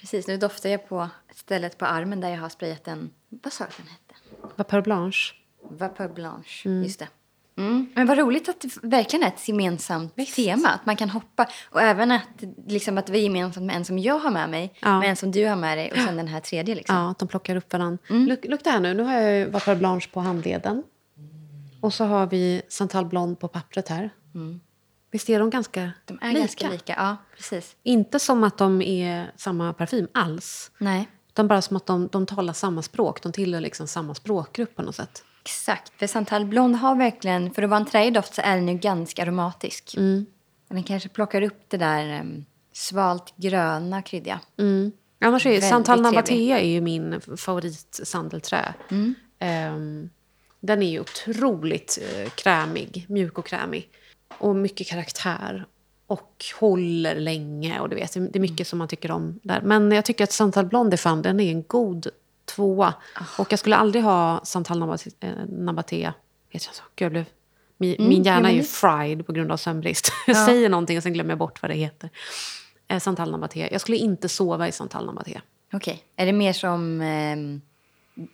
Precis, nu doftar jag på stället på armen där jag har sprayat en... Vad sa du den hette? Vapeur Blanche. Vapeur Blanche, just det. Mm. Men vad roligt att det verkligen är ett gemensamt tema. Att man kan hoppa. Och även att, liksom, att vi är gemensamt med en som jag har med mig. Ja. Med en som du har med dig och sen den här tredje. Liksom. Ja, att de plockar upp varandra. Luk, lukta här nu. Nu har jag ju Vapeur Blanche på handleden. Och så har vi Santal Blond på pappret här. Visst är de ganska De är lika? ganska lika. Ja, precis. Inte som att de är samma parfym alls. Nej. Utan bara som att de, de talar samma språk. De tillhör liksom samma språkgrupp på något sätt. Exakt, för Santal Blond har verkligen, för att vara en träig doft så är den ju ganska aromatisk. Mm. Den kanske plockar upp det där um, svalt gröna kryddiga. Mm. Annars är Väldigt Santal. Nabatea är ju min favoritsandelträ. Ehm, den är ju otroligt eh, krämig, mjuk och krämig. Och mycket karaktär. Och håller länge. Och du vet, det är mycket som man tycker om där. Men jag tycker att Santal Blond är fan, den är en god tvåa. Och jag skulle aldrig ha Santal Nabate- eh, Nabatea. Vet jag så? Gud, jag blev, min, min hjärna ja, är ju fried på grund av sömnbrist. [laughs] Jag Ja. säger någonting och sen glömmer jag bort vad det heter. Eh, Santal Nabatea. Jag skulle inte sova i Santal Nabatea. Okej, är det mer som, um,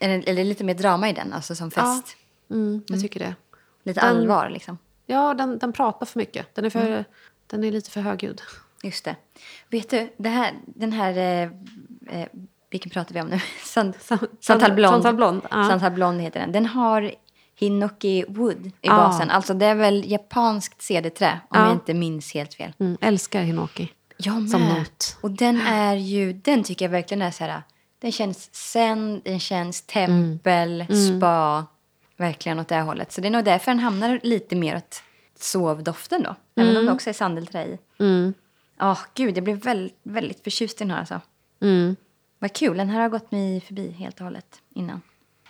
är det, lite mer drama i den, alltså som fest? Mm, jag tycker det. Lite Den- allvar liksom? Ja, den, den pratar för mycket. Den är, för, den är lite för högljudd. Just det. Vet du, det här, den här, eh, eh, vilken pratar vi om nu? [laughs] Sant, Santal Blond. Santal Blond, ja. Santal Blond heter den. Den har Hinoki Wood i Ja. basen. Alltså det är väl japanskt cederträ om Ja. jag inte minns helt fel. Mm, älskar Hinoki. Jag med. Som not. Och den är ju, den tycker jag verkligen är så här, den känns zen, den känns tempel, spa, verkligen åt det hållet. Så det är nog därför den hamnar lite mer åt sovdoften då. Även om det också är sandelträ i. Mm. Ja, gud, jag blev väldigt, väldigt förtjust i den här alltså. Mm. Vad kul, den här har gått mig förbi helt och hållet innan.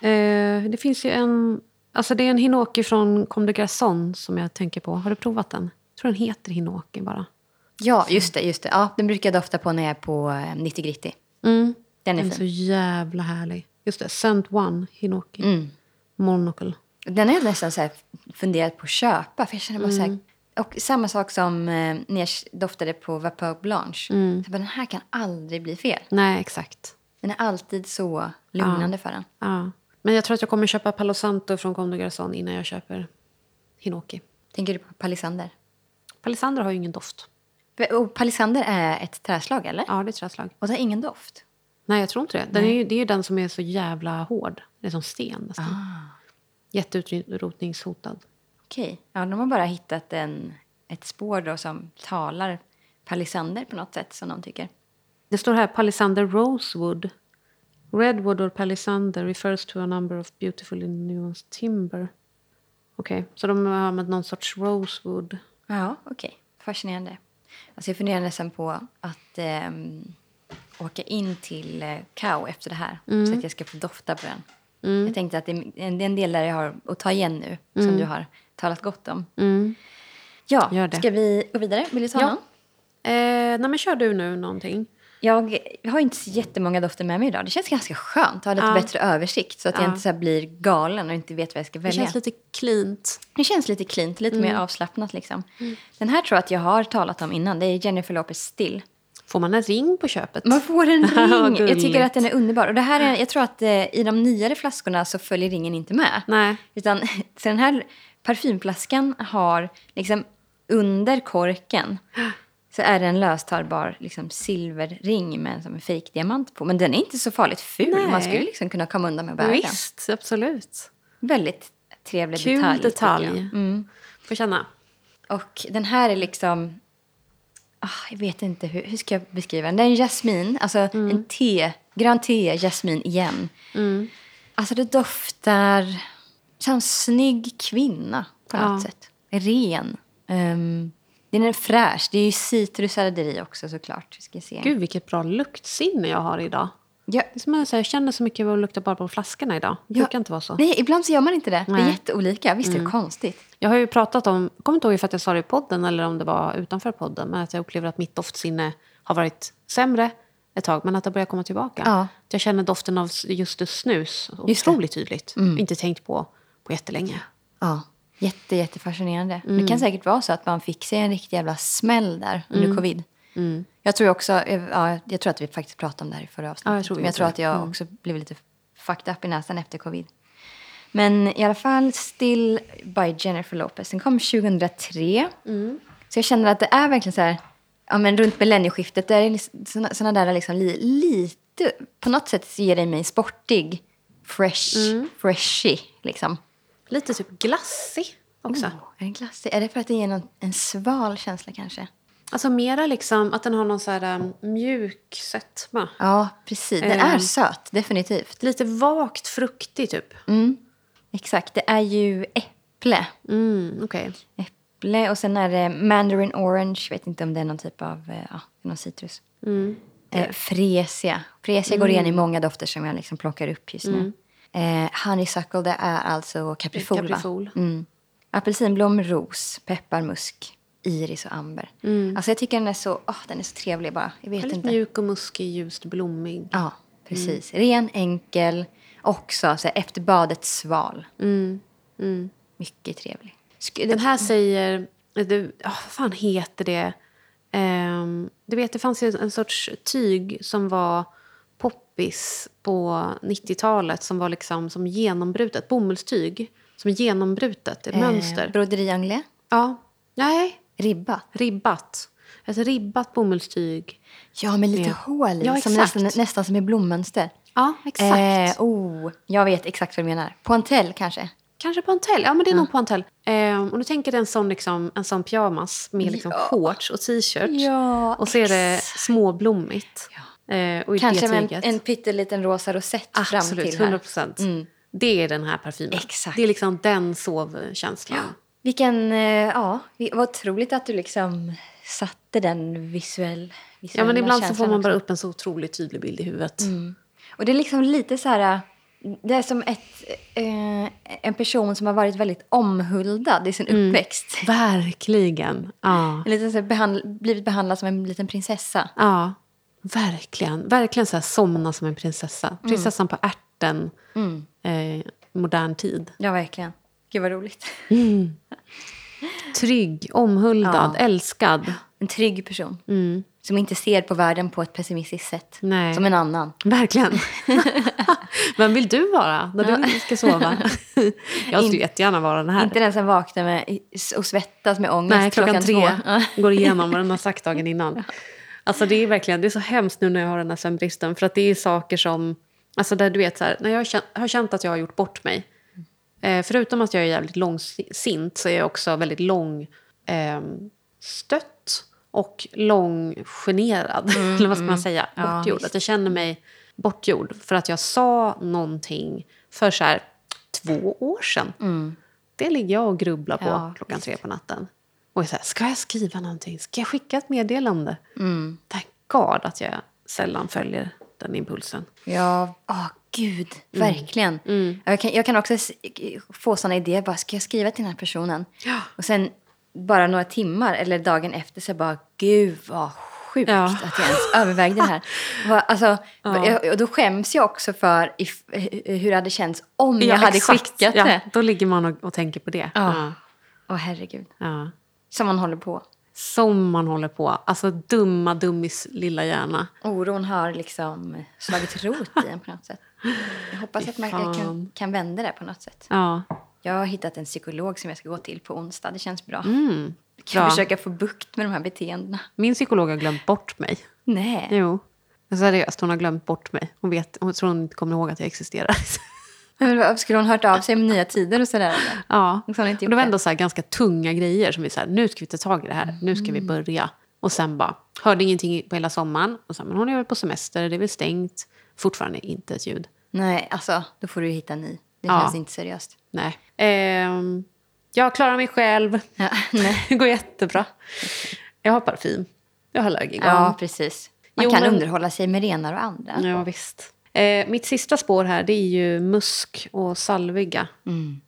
Eh, det finns ju en... Alltså det är en Hinoki från Comme de Garçon som jag tänker på. Har du provat den? Jag tror den heter Hinoki bara. Ja, just det, just det. Ja, den brukar jag dofta på när jag är på eh, 90 Gritty. Mm. Den är Den är så fin. jävla härlig. Just det, Scent One Hinoki. Mm. Monocle. Den har jag nästan så funderat på att köpa. För jag känner bara så här, och samma sak som eh, när jag doftade på Vapeur Blanche. Så jag bara, den här kan aldrig bli fel. Nej, exakt. Den är alltid så lugnande för en. Ja. Men jag tror att jag kommer köpa Palo Santo från Comme Garçon innan jag köper Hinoki. Tänker du på palisander? Palisander har ju ingen doft. Och palisander är ett träslag, eller? Ja, det är ett träslag. Och det har ingen doft? Nej, jag tror inte det. Den är ju, det är ju den som är så jävla hård. Det är som sten nästan. Ah. Jätteutrotningshotad. Okej. Ja, de har bara hittat en, ett spår då som talar palisander på något sätt, som de tycker. Det står här Palisander Rosewood. Redwood or Palisander refers to a number of beautifully nuanced timber. Okej, så de har använt någon sorts rosewood. Ja, okej. Fascinerande. Alltså jag funderar nästan på att ehm, åka in till eh, Kao efter det här. Så att jag ska få dofta på den. Jag tänkte att det är en, del där jag har att ta igen nu. Som du har talat gott om. Mm. Ja, Gör det. ska vi gå vidare? Vill du ta Ja. någon? Eh, nej, men kör du nu någonting? Jag, jag har inte så jättemånga dofter med mig idag. Det känns ganska skönt att ha lite Ja. bättre översikt så att jag Ja. inte så blir galen och inte vet vad jag ska Det välja. känns lite cleant. Det känns lite cleant, lite mer avslappnat liksom. Den här tror jag att jag har talat om innan. Det är Jennifer Lopez Still. Får man en ring på köpet? Man får en [laughs] ring. jag tycker att den är underbar. Och det här är, jag tror att eh, i de nyare flaskorna så följer ringen inte med. Nej. Utan [laughs] så den här parfymflaskan har liksom under korken så är det en löstarbar liksom, silverring med som en fejkdiamant på. Men den är inte så farligt ful. Nej. Man skulle liksom kunna komma undan med att bära den. Visst, absolut. Väldigt trevlig Kul detalj. tycker detalj. jag. Mm. Får känna. Och den här är liksom... ah, jag vet inte, hur, hur ska jag beskriva den? Det är en jasmin, alltså en te, grön te, jasmin igen. Alltså det doftar som en snygg kvinna på något Ja. sätt. Ren. Um, den är fräsch. Det är ju i också såklart. Ska se. Gud, vilket bra luktsinne jag har idag. Ja, Det är som att jag känner så mycket vad jag luktar bara på flaskorna idag. Det Ja. brukar inte vara så. nej, ibland så gör man inte det. Det Nej. är jätteolika. Visst är det konstigt? Jag har ju pratat om, jag kommer inte ihåg att jag sa det i podden eller om det var utanför podden, men att jag upplever att mitt doftsinne har varit sämre ett tag, men att det börjar komma tillbaka. Ja. Jag känner doften av just det snus Just det. otroligt tydligt. Inte tänkt på på jättelänge. Ja, jätte, jättefascinerande. Det kan säkert vara så att man fick sig en riktig jävla smäll där under covid. Jag tror också, ja, jag tror att vi faktiskt pratade om det här i förra avsnittet. Ja, jag tror Men jag tror att jag också blev lite fucked up i näsan efter covid. Men i alla fall Still by Jennifer Lopez. Den kom 2003. Så jag känner att det är verkligen så här, ja men runt millennieskiftet, det är såna, såna där liksom li, lite, på något sätt ger det mig sportig, fresh, freshy liksom. Lite typ glassig också. Oh, är den glassig? Är det för att det ger någon, en sval känsla kanske? Alltså mera liksom att den har någon så här um, mjuk sötma. Ja, precis. Den Ehm. är söt, definitivt. Lite vagt fruktig typ. Exakt, det är ju äpple. Mm, okej. Äpple och sen är det mandarin orange. vet inte om det är någon typ av eh, ja, någon citrus. Mm. Eh, fresia. Fresia går igen i många dofter som jag liksom plockar upp just nu. Eh, honeysuckle, det är alltså kaprifol? Kaprifol. Mm. Apelsinblom, ros, peppar, musk, iris och amber. Alltså jag tycker den är så, åh, den är så trevlig bara. Jag vet inte. mjuk och muskig, ljust blommig. Ja, precis. Ren, enkel, också så här, efter badet sval. Mycket trevlig. Den här säger... Det, oh, vad fan heter det? Ehm, du vet, det fanns ju en sorts tyg som var poppis på 90-talet som var liksom som genombrutet. Bomullstyg som är genombrutet, ett mönster. Eh, broderi anglais, Ja. Nej, ribba. ribbat. Ett ribbat bomullstyg. Ja, med lite Ja. hål Ja, som nästan, nästan som i blommönster. Ja, exakt. Eh, oh, jag vet exakt vad du menar. Pointelle kanske? Kanske Pointelle. Ja, men det är nog Pointelle. Ehm, och du tänker dig en sån, liksom, en sån pyjamas med liksom Ja. shorts och t-shirt. Ja, och så är det småblommigt. Eh, Kanske med en, en pytteliten rosa rosett fram Absolut, till här. 100 procent. Det är den här parfymen. Exakt. Det är liksom den sovkänslan. Vilken, eh, ja, vad otroligt att du liksom satte den visuell, Ja, visuella men ibland så får man också. bara upp en så otroligt tydlig bild i huvudet. Och det är liksom lite så här... Det är som ett, eh, en person som har varit väldigt omhuldad i sin uppväxt. Verkligen. Ja. [laughs] Lite så här behandl, blivit behandlad som en liten prinsessa. ja, verkligen. Verkligen så här somna som en prinsessa. Prinsessan på ärten. Eh, modern tid. Ja, verkligen. Gud vad roligt. Trygg, omhuldad, älskad. En trygg person. Som inte ser på världen på ett pessimistiskt sätt. Nej. Som en annan. Verkligen. [laughs] Vem vill du vara när du ska sova? Jag skulle jättegärna vara den här. Inte den som vaknar med, och svettas med ångest Nej, klockan, tre. två. Ja. Går igenom vad den har sagt dagen innan. [laughs] Alltså det är verkligen, det är så hemskt nu när jag har den här sömnbristen. För att det är saker som, alltså där du vet så här, när jag har känt, att jag har gjort bort mig. Eh, förutom att jag är jävligt långsint så är jag också väldigt lång eh, stött och långgenerad. [laughs] Eller vad ska man säga? Mm, Ja, Bortgjord. visst. att jag känner mig bortgjord för att jag sa någonting för så här två år sedan. Det ligger jag och grubblar på Mm. Ja, klockan tre på natten. Och är så här, ska jag skriva någonting? Ska jag skicka ett meddelande? Mm. Thank God att jag sällan följer den impulsen. Ja, åh gud, Mm. verkligen. Jag, kan, jag kan också få såna idéer. Bara, ska jag skriva till den här personen? Ja. Och sen bara några timmar eller dagen efter så bara gud vad sjukt Ja. att jag ens övervägde det här. [laughs] Alltså, Ja. och då skäms jag också för if, hur det hade känts om jag hade exakt. skickat ja, det. Då ligger man och, och tänker på det. Ja. Åh herregud. Ja. Som man håller på. Som man håller på. Alltså dumma dummis lilla hjärna. Oron har liksom slagit rot i en på något sätt. Jag hoppas att man kan, kan vända det på något sätt. Ja. Jag har hittat en psykolog som jag ska gå till på onsdag. Det känns bra. Mm. Kan bra. försöka få bukt med de här beteendena. Min psykolog har glömt bort mig. Nej. Jo. Seriöst, hon har glömt bort mig. Hon, vet, hon tror hon inte kommer ihåg att jag existerar. [laughs] Men Skulle hon hört av sig med nya tider och sådär? ja. Och det var det. ändå så ganska tunga grejer som vi här, nu ska vi ta tag i det här. Nu ska vi börja. Och sen bara, hörde ingenting på hela sommaren. Och sen, men hon är väl på semester, det är väl stängt. Fortfarande inte ett ljud. Nej, alltså då får du hitta ny. Det Ja. känns inte seriöst. Nej. Ehm, jag klarar mig själv. Ja, [laughs] nej. Det går jättebra. Jag har parfym. Jag har allergigan. ja, precis. Man Jo, kan men- underhålla sig med renar och andra. Ja, visst. Eh, mitt sista spår här det är ju musk och salviga Mm.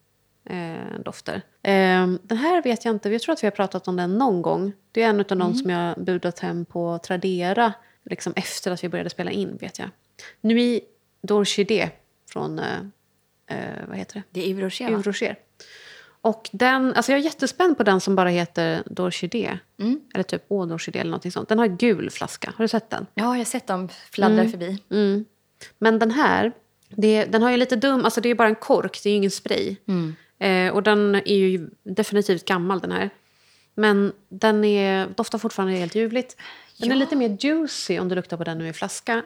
eh, dofter. Eh, den här vet jag inte, jag tror att vi har pratat om den någon gång. Det är en av de Mm. som jag budat hem på Tradera liksom efter att vi började spela in, vet jag. Nuit d'Orchidée från, eh, eh, vad heter det? Det är Yves? Yves Rocher. Och den, alltså jag är jättespänd på den som bara heter d'Orchidée. Mm. Eller typ d'Orchidée eller någonting sånt. Den har gul flaska. Har du sett den? Ja, jag har sett dem fladdra förbi. Mm. Men den här, det, den har ju lite dum, alltså det är bara en kork, det är ju ingen spray. Mm. Eh, och den är ju definitivt gammal den här. Men den är, doftar fortfarande helt ljuvligt. Den är Ja. lite mer juicy om du luktar på den nu i flaska.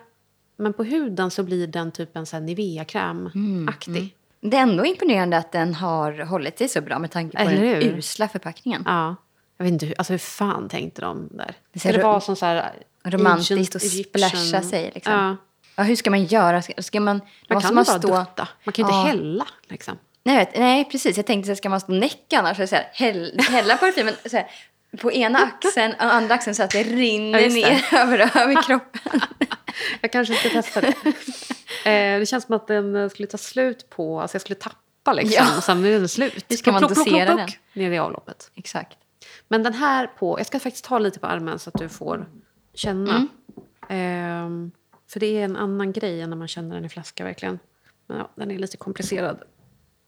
Men på huden så blir den typ en sån här Nivea-kräm-aktig. Det är ändå imponerande att den har hållit sig så bra med tanke på Eller den hur? usla förpackningen. Ja. Jag vet inte hur, alltså hur fan tänkte de där? Det det vara som så här romantiskt Egyptian- splasha sig, liksom. Ja. Ja, hur ska man göra? Ska, ska man, Man kan man bara stå... dutta. Man kan ju inte Ja. hälla liksom. Nej, nej, precis. Jag tänkte, ska man stå näck annars? Så här, häll, hälla parfymen så här, på ena axeln och andra axeln så att det rinner Ja, det. ner över, över kroppen. [laughs] Jag kanske ska testa det. eh, det känns som att den eh, skulle ta slut på... Alltså jag skulle tappa liksom. Ja. Och sen är den slut. Hur ska man Plock, plock, plock, dosera plock, Ner i avloppet. Exakt. Men den här på... Jag ska faktiskt ta lite på armen så att du får känna. Ehm, för det är en annan grej än när man känner den i flaska verkligen. Men ja, den är lite komplicerad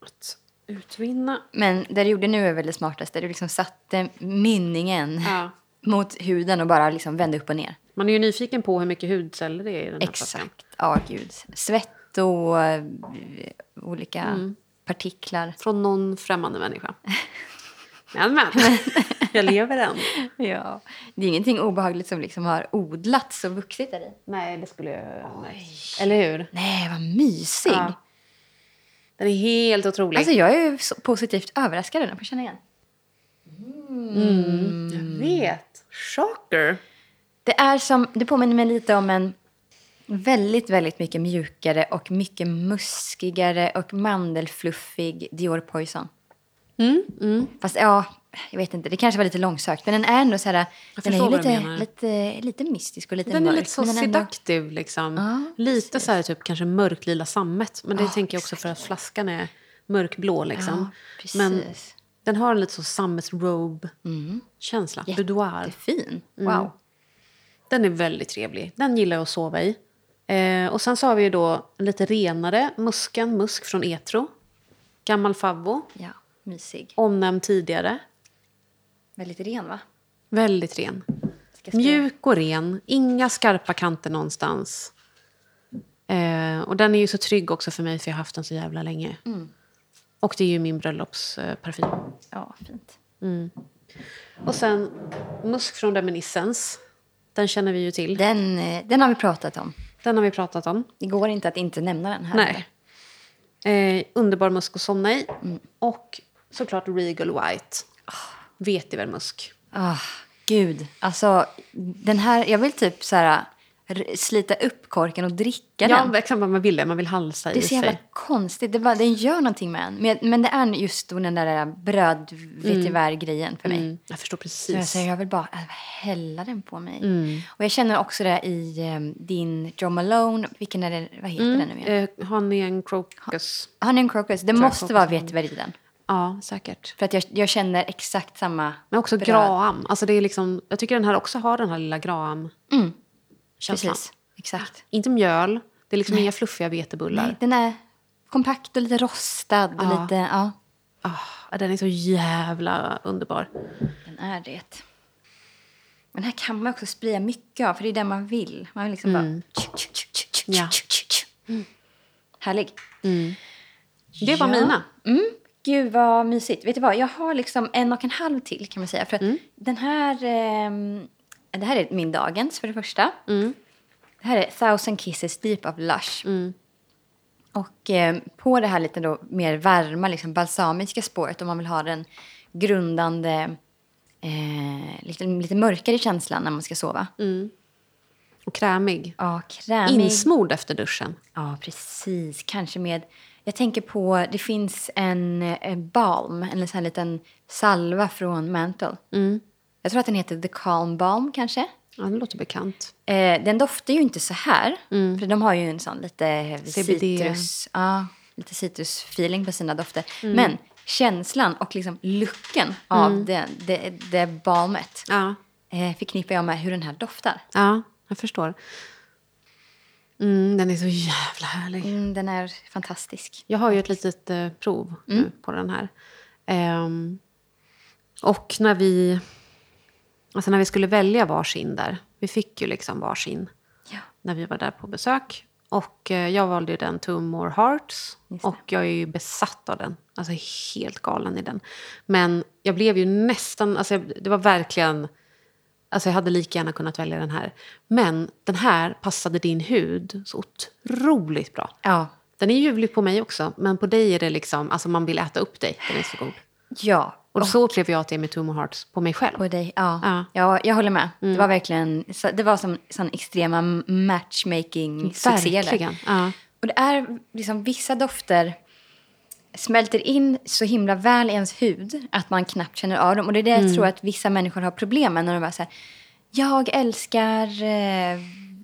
att utvinna. Men det du gjorde nu är väl det smartaste. Du liksom satte mynningen Ja. mot huden och bara liksom vände upp och ner. Man är ju nyfiken på hur mycket hudceller det är i den här flaskan. Exakt. Ja, gud. Svett och eh, olika Mm. partiklar. Från någon främmande människa. [laughs] Men. [laughs] Jag lever än. Ja. Det är ingenting obehagligt som liksom har odlats och vuxit där i. Nej, det skulle jag... Nej. Eller hur? Nej, vad mysig. Ja. Den är helt otrolig. Alltså jag är så positivt överraskad. Den får känna igen. jag vet. Shocker. Det är som, det påminner mig lite om en väldigt, väldigt mycket mjukare och mycket muskigare och mandelfluffig Dior Poison. Mm, mm. Fast ja, jag vet inte, det kanske var lite långsökt. Men den är ändå så här, den är ju lite, lite, lite mystisk och lite Den är mörk. lite så den ändå- liksom. Ja, lite så här typ kanske mörklila sammet. Men det Ja, tänker jag också för att flaskan är mörkblå liksom. Precis. Men den har en lite så sammetsrobe-känsla. Boudoir. Jättefin. Mm. Wow. Den är väldigt trevlig. Den gillar jag att sova i. Eh, och sen så har vi ju då lite renare musken, musk från Etro. Gammal favvo, Ja, mysig. omnämnd tidigare. Väldigt ren va? Väldigt ren. Mjuk och ren, inga skarpa kanter någonstans. Eh, och den är ju så trygg också för mig för jag har haft den så jävla länge. Mm. Och det är ju min bröllopsparfym. Ja, fint. Och sen musk från Reminiscence. Den känner vi ju till. Den, eh, den har vi pratat om. Den har vi pratat om. Det går inte att inte nämna den här. Nej. Eh, underbar musk att somna i. Mm. Och såklart Regal White. Vetivermusk. Ah, gud. Alltså, den här... Jag vill typ så här, slita upp korken och dricka Ja, den. exakt vad man ville. Man vill halsa Det är i så jävla sig. konstigt. Det bara, den gör någonting med en. Men, men det är just den där bröd grejen för mig. Mm, jag förstår Så jag, precis. säger, jag vill bara äh, hälla den på mig. Mm. Och jag känner också det i eh, din Jo Malone. Vilken är det? Vad heter den nu igen? Eh, Honey and Crocus. Honey and Crocus. Det måste Crocus vara vetiver i den. Ja, säkert. För att jag, jag känner exakt samma Men också bröd. graham. Alltså det är liksom, jag tycker den här också har den här lilla graham Mm. Exakt. Inte mjöl. Det är liksom inga fluffiga vetebullar. Nej, den är kompakt och lite rostad. Och Ja. lite, ja, Ah, den är så jävla underbar. den är det. Men här kan man också spraya mycket av, för det är det man vill. Man vill liksom bara... Mm. Ja. Härlig. Det var Ja. mina. Mm. Gud vad mysigt. Vet du vad, jag har liksom en och en halv till kan man säga. För Mm. den här, ehm, det här är min dagens för det första. Mm. Det här är Thousand Kisses Deep of Lush. Och eh, på det här lite då mer varma, liksom balsamiska spåret om man vill ha den grundande, eh, lite, lite mörkare känslan när man ska sova. Och krämig. Ja, krämig. Insmord efter duschen. Ja, precis. Kanske med... Jag tänker på... Det finns en eh, balm, en sån här liten salva från Mantle. Jag tror att den heter The Calm Balm, kanske. Ja, det låter bekant. Eh, den doftar ju inte så här. För de har ju en sån lite CBD. citrus... Ja, lite citrusfeeling på sina dofter. Men känslan och liksom looken av det, det, det balmet Ja, eh, förknippar jag med hur den här doftar. ja jag förstår. Mm, den är så jävla härlig. Mm, den är fantastisk. Jag har ju ett litet eh, prov nu på den här. Ehm, och när vi, alltså när vi skulle välja varsin där, vi fick ju liksom varsin Ja. när vi var där på besök. Och eh, jag valde ju den Two More Hearts. Och jag är ju besatt av den. Alltså helt galen i den. Men jag blev ju nästan, alltså det var verkligen, alltså jag hade lika gärna kunnat välja den här. Men den här passade din hud så otroligt bra. Ja, Den är ljuvlig på mig också, men på dig är det liksom, alltså man vill äta upp dig. Den är så god. ja. Och så upplever jag att det är med Two More Hearts på mig själv. På dig, ja. Ja. ja. jag håller med. Det var verkligen det var som sån extrema matchmaking-succé. där. Verkligen. Ja. Och det är liksom vissa dofter smälter in så himla väl i ens hud att man knappt känner av dem. Och det är det jag tror att vissa människor har problem med när de bara säger jag älskar eh,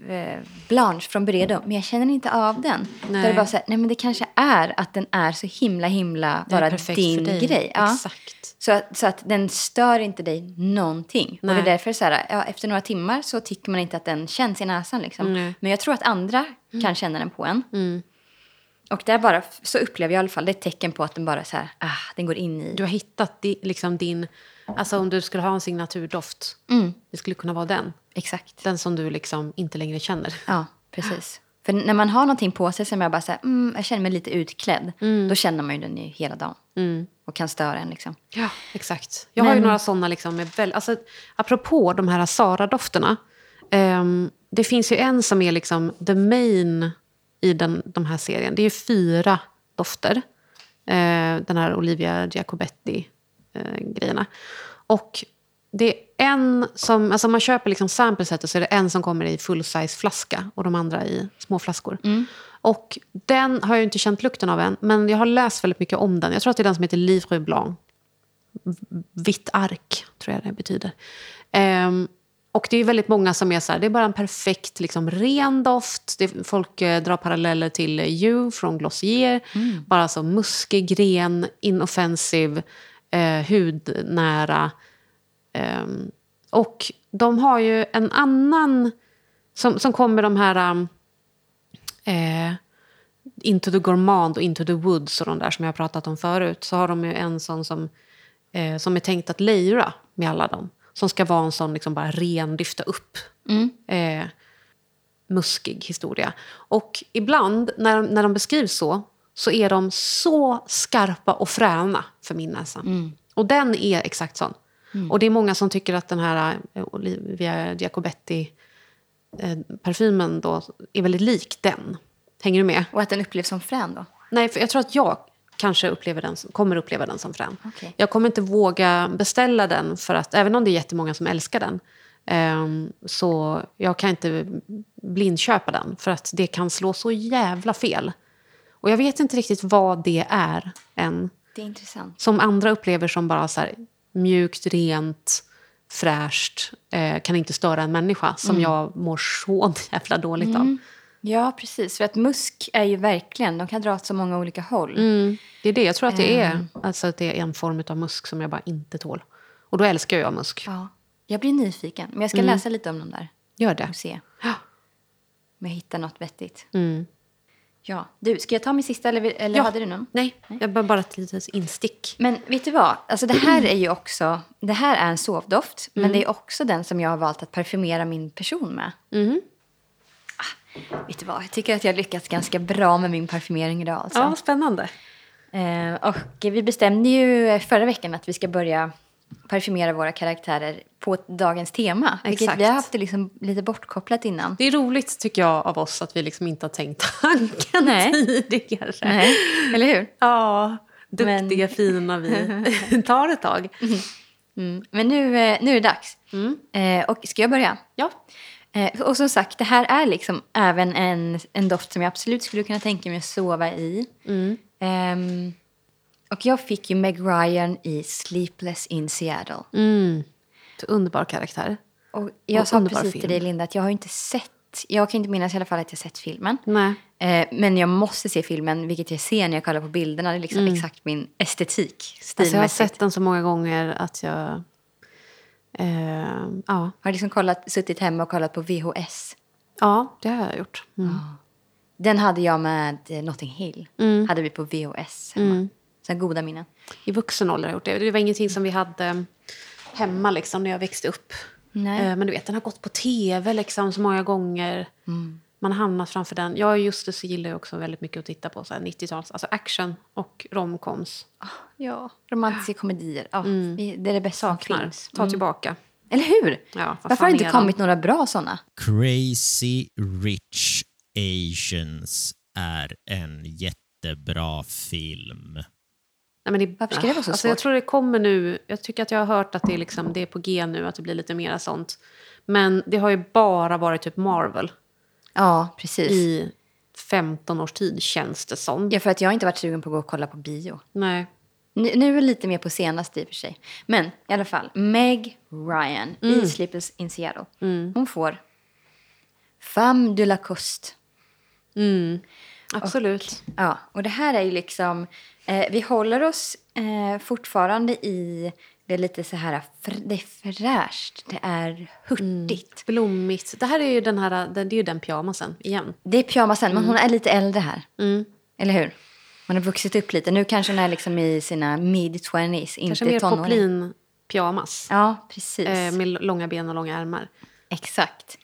eh, Blanche från Bredo, men jag känner inte av den. Nej. Då är det bara så här, nej men det kanske är att den är så himla himla bara din grej. Ja. Exakt. Så att, så att den stör inte dig någonting. Och Nej. det är därför så här, ja, efter några timmar så tycker man inte att den känns i näsan. Liksom. Men jag tror att andra kan känna den på en. Mm. Och det är bara, så upplever jag i alla fall, det är ett tecken på att den bara så här, ah, den går in i. Du har hittat di, liksom din... Alltså om du skulle ha en signaturdoft, Mm, det skulle kunna vara den. exakt. Den som du liksom inte längre känner. Ja, precis. För när man har någonting på sig som jag bara här, mm, jag känner mig lite utklädd. Då känner man ju den ju hela dagen. Och kan störa en liksom. Ja, exakt. Jag har ju Men- några såna liksom med väl, alltså, apropå de här Sara-dofterna. ehm, det finns ju en som är liksom the main i den, de här serien. Det är fyra dofter. Eh, den här Olivia Giacobetti-grejerna. och det är en som, alltså man köper liksom samplesetet så är det en som kommer i full-size flaska och de andra i små flaskor. Och den har jag ju inte känt lukten av än, men jag har läst väldigt mycket om den. Jag tror att det är den som heter Livre Blanc vitt ark, tror jag det betyder. Ehm, och det är väldigt många som är så här, det är bara en perfekt liksom, ren doft. Det, folk eh, drar paralleller till eh, You från Glossier. Bara så muskig, ren, inoffensiv, eh, hudnära. Ehm, och de har ju en annan, som, som kommer de här... um, eh, Into the Gourmand och Into the Woods och de där som jag har pratat om förut så har de ju en sån som, eh, som är tänkt att lejra med alla dem. Som ska vara en sån liksom bara ren, lyfta upp, eh, muskig historia. Och ibland när, när de beskrivs så, så är de så skarpa och fräna för min näsa. Och den är exakt sån. Och det är många som tycker att den här eh, Olivia Giacobetti eh, parfymen då är väldigt lik den. Hänger du med? Och att den upplevs som frän då. Nej, för jag tror att jag kanske upplever den, kommer uppleva den som frän. Okej. Jag kommer inte våga beställa den, för att även om det är jättemånga som älskar den ehm, så jag kan inte blindköpa den, för att det kan slå så jävla fel. Och jag vet inte riktigt vad det är än. Det är intressant. Som andra upplever som bara så här, mjukt, rent, fräscht, eh, kan inte störa en människa. Som jag mår så [laughs] jävla dåligt av. Ja, precis. För att musk är ju verkligen, de kan dra åt så många olika håll. Mm. Det är det. Jag tror att det är, Ehm. alltså att det är en form av musk som jag bara inte tål. Och då älskar jag musk. Ja. Jag blir nyfiken, men jag ska läsa lite om dem där Gör det. och se om jag hittar något vettigt. Mm. Ja, du, ska jag ta min sista eller, eller Ja. hade du någon? Nej, jag bara, bara ett litet instick. Men vet du vad? Alltså det här är ju också, det här är en sovdoft, Mm. men det är också den som jag har valt att parfymera min person med. Mhm. Ah, vet du vad? Jag tycker att jag har lyckats ganska bra med min parfymering idag. Alltså. Ja, spännande. Eh, och vi bestämde ju förra veckan att vi ska börja parfymera våra karaktärer på dagens tema. Vilket Exakt. vi har haft det liksom lite bortkopplat innan. Det är roligt tycker jag av oss att vi liksom inte har tänkt tanken Nej. tidigare. Nej, eller hur? Ja, duktiga, Men- fina vi. [laughs] tar ett tag. Mm. Men nu, eh, nu är det dags. Eh, och ska jag börja? Ja. Eh, och som sagt, det här är liksom även en, en doft som jag absolut skulle kunna tänka mig att sova i. Ehm, och jag fick ju Meg Ryan i Sleepless in Seattle. Mm. Underbar karaktär. Och jag Och sa precis film. till dig Linda att jag har inte sett, jag kan inte minnas i alla fall att jag sett filmen. Eh, men jag måste se filmen, vilket jag ser när jag kollar på bilderna. Det är liksom exakt min estetik, Alltså jag har sett den så många gånger att jag... Eh, ja. Har liksom kollat, suttit hemma och kollat på VHS. ja, det har jag gjort. Mm. Den hade jag med eh, Notting Hill. Hade vi på VHS hemma. Så här goda minnen. I vuxen ålder har jag gjort det. Det var ingenting som vi hade hemma liksom, när jag växte upp. Nej. Eh, men du vet, den har gått på tv liksom, så många gånger. Man har hamnat framför den. Jag just det så gillar jag också väldigt mycket att titta på så här 90-tals, alltså action och romcoms. Ja, romantiska komedier. Ja, vi- Det är det bästa som finns. Ta tillbaka. Eller hur? Ja, vad Varför har det inte kommit några bra såna? Crazy Rich Asians är en jättebra film. Nej, men det, Varför ska det vara så alltså, Jag svårt? tror det kommer nu. Jag tycker att jag har hört att det är, liksom, det är på G nu, att det blir lite mer sånt. Men det har ju bara varit typ Marvel Ja, precis. i 15 års tid, känns det som. Ja, för att jag har inte varit sugen på att gå och kolla på bio. Nej. Nu, nu är det lite mer på senaste i och för sig. Men i alla fall, Meg Ryan Mm. i Sleepers in Seattle. Hon får Femme de la Coste. Absolut. Ja, och det här är ju liksom... Eh, vi håller oss eh, fortfarande i det lite så här... Det är fräscht, det är hurtigt. Blommigt. Det här är ju den här, det är ju den pyjamasen igen. Det är pyjamasen, men Mm. hon är lite äldre här. Eller hur? Hon har vuxit upp lite. Nu kanske hon är liksom i sina mid-20s, inte Kanske mer tonåring. poplin pyjamas. Ja, precis. Eh, med långa ben och långa ärmar. Exakt.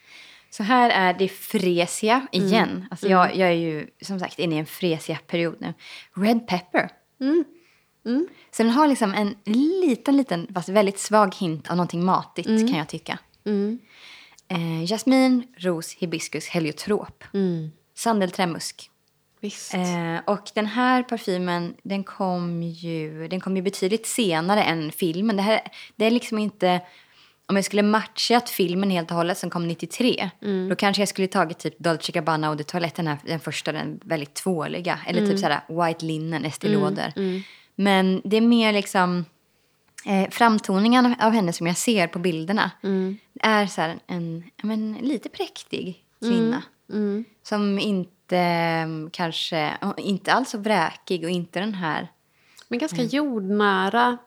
Så här är det fresia igen. Alltså jag, jag är ju som sagt inne i en fresia period nu. Red pepper. Så den har liksom en liten, liten, fast väldigt svag hint av någonting matigt kan jag tycka. Eh, jasmin, ros, hibiskus, heliotrop. Sandelträmusk. Visst. Eh, och den här parfymen den kom, ju, den kom ju betydligt senare än filmen. Det, här, det är liksom inte... Om jag skulle matchat filmen helt och hållet som kom 93 då kanske jag skulle tagit typ Dolce Gabbana och de toaletten här, den första, den väldigt tvåliga. Eller typ såhär White Linen, Estée Lauder. Men det är mer liksom eh, framtoningen av henne som jag ser på bilderna. är så här en men, lite präktig kvinna. Som inte eh, kanske, inte alls så vräkig och inte den här Men ganska Mm. jordnära.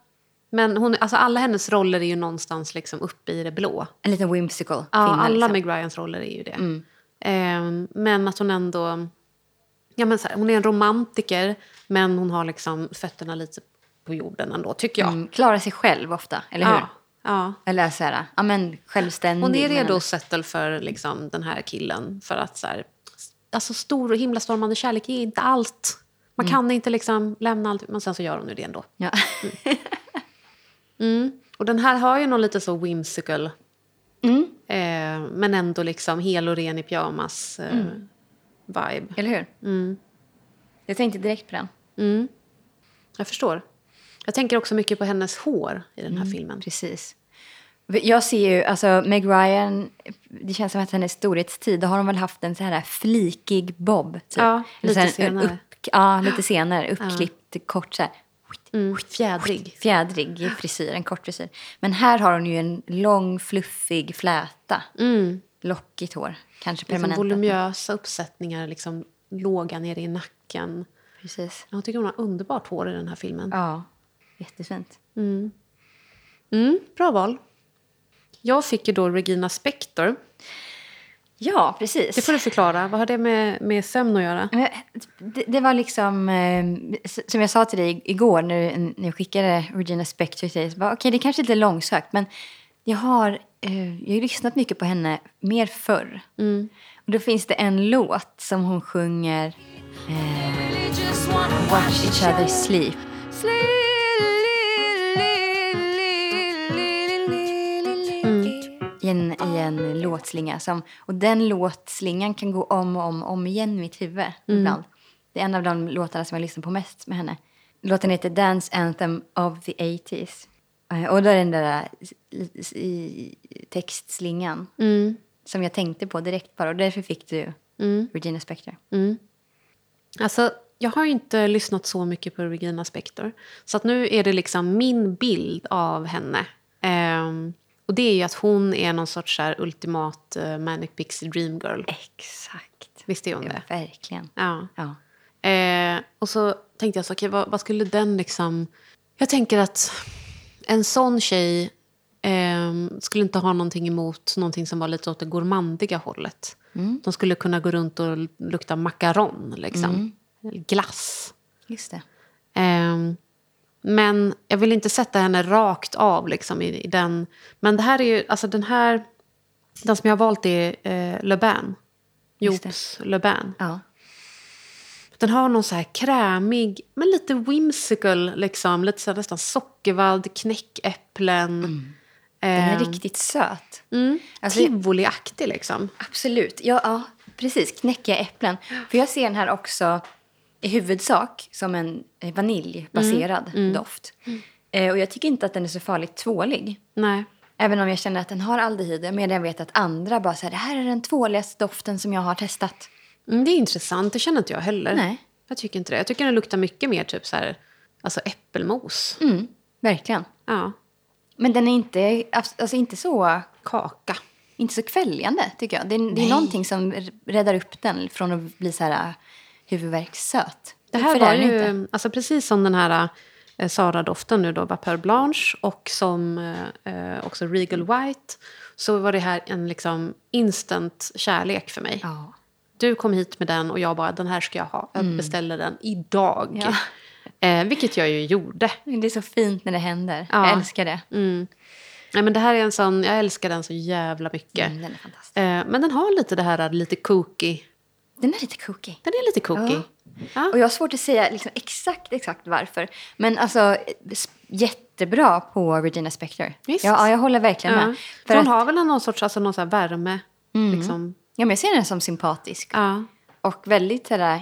Men hon, alltså alla hennes roller är ju någonstans liksom uppe i det blå. En liten whimsical Ja, alla liksom. Meg Ryans roller är ju det. Ehm, men att hon ändå... Ja, men här, hon är en romantiker, men hon har liksom fötterna lite på jorden ändå, tycker jag. mm, Klarar sig själv ofta, eller hur? Ja, ja. Eller så här, ja men självständig. Hon är redo att settle för liksom, den här killen. För att så här, alltså, stor och himlastormande kärlek är inte allt. Man kan inte liksom lämna allt, men sen så gör hon ju det ändå. Ja. [laughs] Och den här har ju någon lite så whimsical, Mm. eh, men ändå liksom hel och ren i pyjamas eh, Mm. vibe. Eller hur? Mm. Jag tänkte direkt på den. Jag förstår. Jag tänker också mycket på hennes hår i den Mm. här filmen. Precis. Jag ser ju, alltså Meg Ryan, det känns som att hennes storhetstid, då har hon väl haft en så här flikig bob. Typ. Ja, lite senare. Upp, ja, lite senare. Uppklippt kort så här. Mm, fjädrig. Fjädrig frisyr, en kort frisyr. Men här har hon ju en lång, fluffig fläta. Mm. lockigt hår. Kanske Liksom permanent. volumösa uppsättningar, liksom låga nere i nacken. Precis. Jag tycker hon har underbart hår i den här filmen. Ja, jättefint. Mm, bra val. Jag fick ju då Regina Spektor. Ja, precis. Det får du förklara. Vad har det med, med sömn att göra? Det, det var liksom, eh, som jag sa till dig igår när, när jag skickade Regina Spektor till dig. Okej, det kanske är lite långsökt, men jag har, eh, jag har lyssnat mycket på henne mer förr. Och då finns det en låt som hon sjunger eh, Watch each other sleep. I en, i en låtslinga. Som, och den låtslingan kan gå om och om, om igen i mitt huvud ibland. Det är en av de låtarna som jag lyssnar på mest med henne. Låten heter Dance Anthem of the 80s. Eh, Och då är den där i- i textslingan som jag tänkte på direkt bara. Och därför fick du Regina Spektor. Alltså, jag har ju inte lyssnat så mycket på Regina Spektor. Så att nu är det liksom min bild av henne. Ehm, och det är ju att hon är någon sorts så här ultimat uh, Manic Pixie Dream Girl. Exakt. Visst är hon det? Verkligen. Ja. Ja. Eh, och så tänkte jag så, okej, vad, vad skulle den liksom... Jag tänker att en sån tjej ehm, skulle inte ha någonting emot någonting som var lite åt det gourmandiga hållet. De skulle kunna gå runt och lukta macaron, liksom. Eller glass. Just det. Ehm, men jag vill inte sätta henne rakt av liksom, i, i den. Men det här är ju, alltså den här, den som jag har valt är eh, Le Bain. Jobs Le Bain. Ja. Den har någon så här krämig, men lite whimsical, liksom. Lite så här nästan sockervadd, knäckäpplen. Den är Ehm, riktigt söt. mm, Alltså- Tivoliaktig liksom. Absolut. Ja, ja, precis. Knäckiga äpplen. För jag ser den här också i huvudsak som en eh, vaniljbaserad doft. Eh, och jag tycker inte att den är så farligt tvålig. Nej. Även om jag känner att den har aldehyder. Men jag vet att andra bara säger det här är den tvåligaste doften som jag har testat. Mm, det är intressant, det känner inte jag heller. Nej. Jag tycker inte det. Jag tycker den luktar mycket mer typ så här, alltså äppelmos. Mm, verkligen. Ja. Men den är inte, alltså inte, så, Kaka. inte så kväljande tycker jag. Det är, det är någonting som räddar upp den från att bli så här huvudvärkssöt. Det här var ju, inte. alltså precis som den här eh, Sara-doften nu då, Vapeur Blanche och som eh, också Regal White så var det här en liksom instant kärlek för mig. Ja. Du kom hit med den och jag bara, den här ska jag ha. Jag beställer den idag. Ja. Eh, vilket jag ju gjorde. Det är så fint när det händer. Ja. Jag älskar det. Mm. Nej, men det här är en sån, jag älskar den så jävla mycket. Mm, den. Eh, men den har lite det här lite kooky. Den är lite kooky. Den är lite kooky. Ja. Ja. Och jag har svårt att säga liksom exakt, exakt varför. Men alltså, jättebra på Regina Spektor. Visst. Ja, ja, jag håller verkligen med. För hon att, har väl någon sorts alltså, någon så värme. Liksom. ja, men jag ser henne som sympatisk. Och väldigt sådär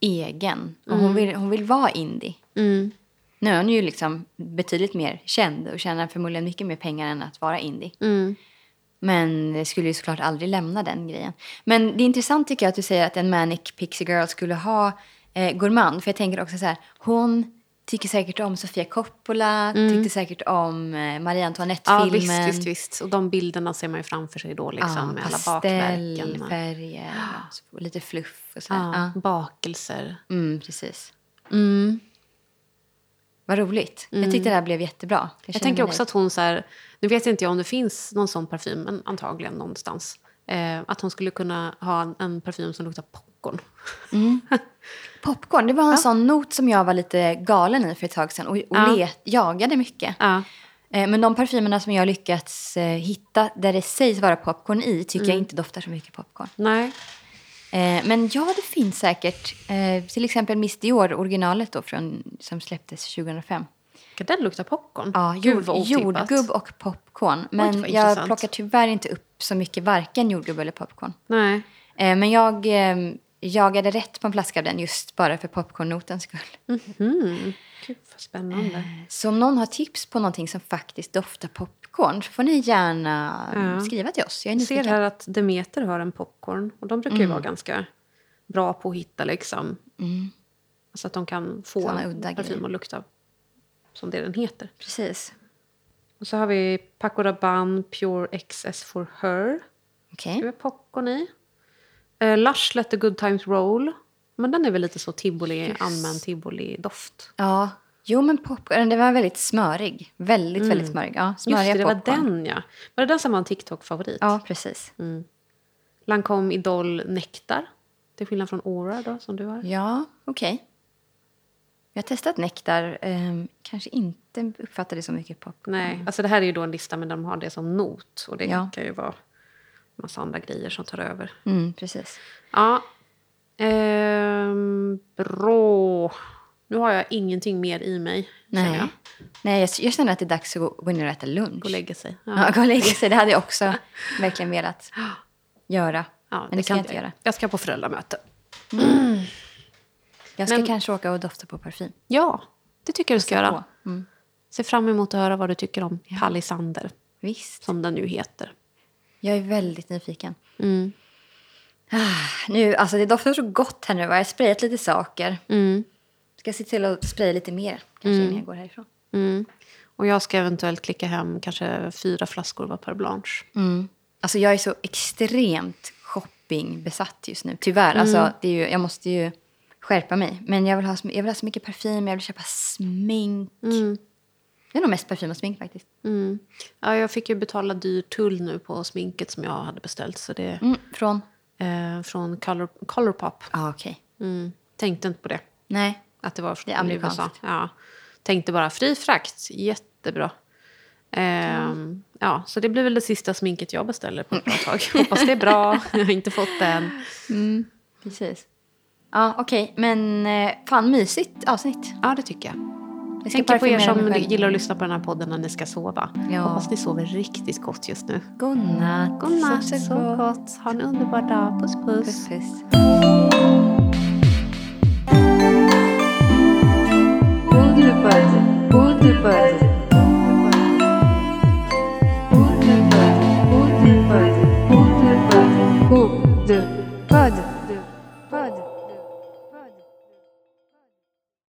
egen. Och hon, vill, hon vill vara indie. Mm. Nu är hon ju liksom betydligt mer känd och tjänar förmodligen mycket mer pengar än att vara indie. Mm. Men det skulle ju såklart aldrig lämna den grejen. Men det är intressant tycker jag att du säger att en Manic Pixie Girl skulle ha eh, gourmand. För jag tänker också så här, hon tycker säkert om Sofia Coppola, tyckte säcket om eh, Marie Ja, Antoinette-filmen. visst, visst, visst. Och de bilderna ser man ju framför sig då liksom, Ja, med alla bakverken. och- pastellfärger, och lite fluff och så. Ja, Ja. bakelser. Mm, precis. Mm. Vad roligt. Jag tyckte det här blev jättebra. Jag känner tänker också nöjd. att hon så här, nu vet inte jag om det finns någon sån parfym, men antagligen någonstans. Eh, att hon skulle kunna ha en, en parfym som luktar popcorn. [laughs] Popcorn, det var en sån not som jag var lite galen i för ett tag sedan och, och Ja. let, jagade mycket. Ja. Eh, Men de parfymerna som jag har lyckats eh, hitta där det sägs vara popcorn i tycker Mm. jag inte doftar så mycket popcorn. Nej. Eh, Men ja, det finns säkert. Eh, Till exempel Miss Dior, originalet då, från, som släpptes 2005. Ska den lukta popcorn? Ja, jord, jordgubb och popcorn. Men jag intressant. plockar tyvärr inte upp så mycket varken jordgubb eller popcorn. Nej. Eh, Men jag eh, jagade rätt på en flaska av den just bara för popcornnotens skull. Mm. Gud, vad spännande. Så om någon har tips på någonting som faktiskt doftar popcorn så får ni gärna Ja. skriva till oss. Jag är ser här att Demeter har en popcorn. Och de brukar ju vara ganska bra på att hitta liksom. Så att de kan få en parfym att lukta som det den heter. Precis. Och så har vi Paco Rabanne Pure XS for Her. Okej. Ha popcorn i? Eh, Lush Let the good times roll. Men den är väl lite så tivoli, allmän tivoli-doft. Ja. Jo, men popcorn, den var väldigt smörig. Väldigt, väldigt smörig. Ja, Just det, det var den ja. Var det den som var en TikTok-favorit? Ja, precis. Lancome Idol Nektar. Till skillnad från Aura då, som du har. Ja, okej. Jag har testat nektar. ehm, kanske inte uppfattade det så mycket popcorn. Nej, alltså det här är ju då en lista men de har det som not. Och det Ja. kan ju vara massa andra grejer som tar över. Mm, precis. Ja. Ehm, bra. Nu har jag ingenting mer i mig. Nej, Jag. Nej jag, jag känner att det är dags att gå, gå ner och äta lunch. Gå och lägga sig. Ja, gå och lägga sig. Det hade jag också [laughs] verkligen velat göra. Ja, men det, ska kan jag inte göra. Jag ska på föräldramöte. Jag ska Men- kanske åka och dofta på parfym. Ja, det tycker jag du ska göra. Mm. Ser fram emot att höra vad du tycker om Palisander, Visst. som den nu heter. Jag är väldigt nyfiken. Mm. Ah, nu, alltså det doftar så gott här nu. va? Jag har sprayat lite saker. Mm. Ska se till att spraya lite mer kanske innan jag går härifrån. Mm. Och jag ska eventuellt klicka hem kanske fyra flaskor var per blanche. Mm. Alltså jag är så extremt shoppingbesatt just nu. Tyvärr. Alltså, Mm. det är ju, jag måste ju skärpa mig. Men jag vill, ha, jag vill ha så mycket parfym, jag vill köpa smink. Det är nog mest parfym och smink faktiskt. Mm. Ja, jag fick ju betala dyr tull nu på sminket som jag hade beställt. Så det Mm, från? eh, från Color, Colourpop. Ah, okej. Mm. Tänkte inte på det. Nej. Att det var från Det. USA. Ja. Tänkte bara fri frakt, jättebra. Ehm, ja, så det blir väl det sista sminket jag beställer på ett bra tag. [laughs] Hoppas det är bra. Jag har inte fått det än. Precis. Ja, okej. Men eh, fan mysigt avsnitt. Ja, det tycker jag. Jag Tänker på er som gillar att lyssna på den här podden när ni ska sova. Ja. Hoppas ni sover riktigt gott just nu. Godnatt. Godnatt, Sov så sov gott. Ha en underbar dag. Puss, puss. Puss, puss. Buzz, Booty Buzz. Booty Buzz, Booty Buzz, Booty Buzz,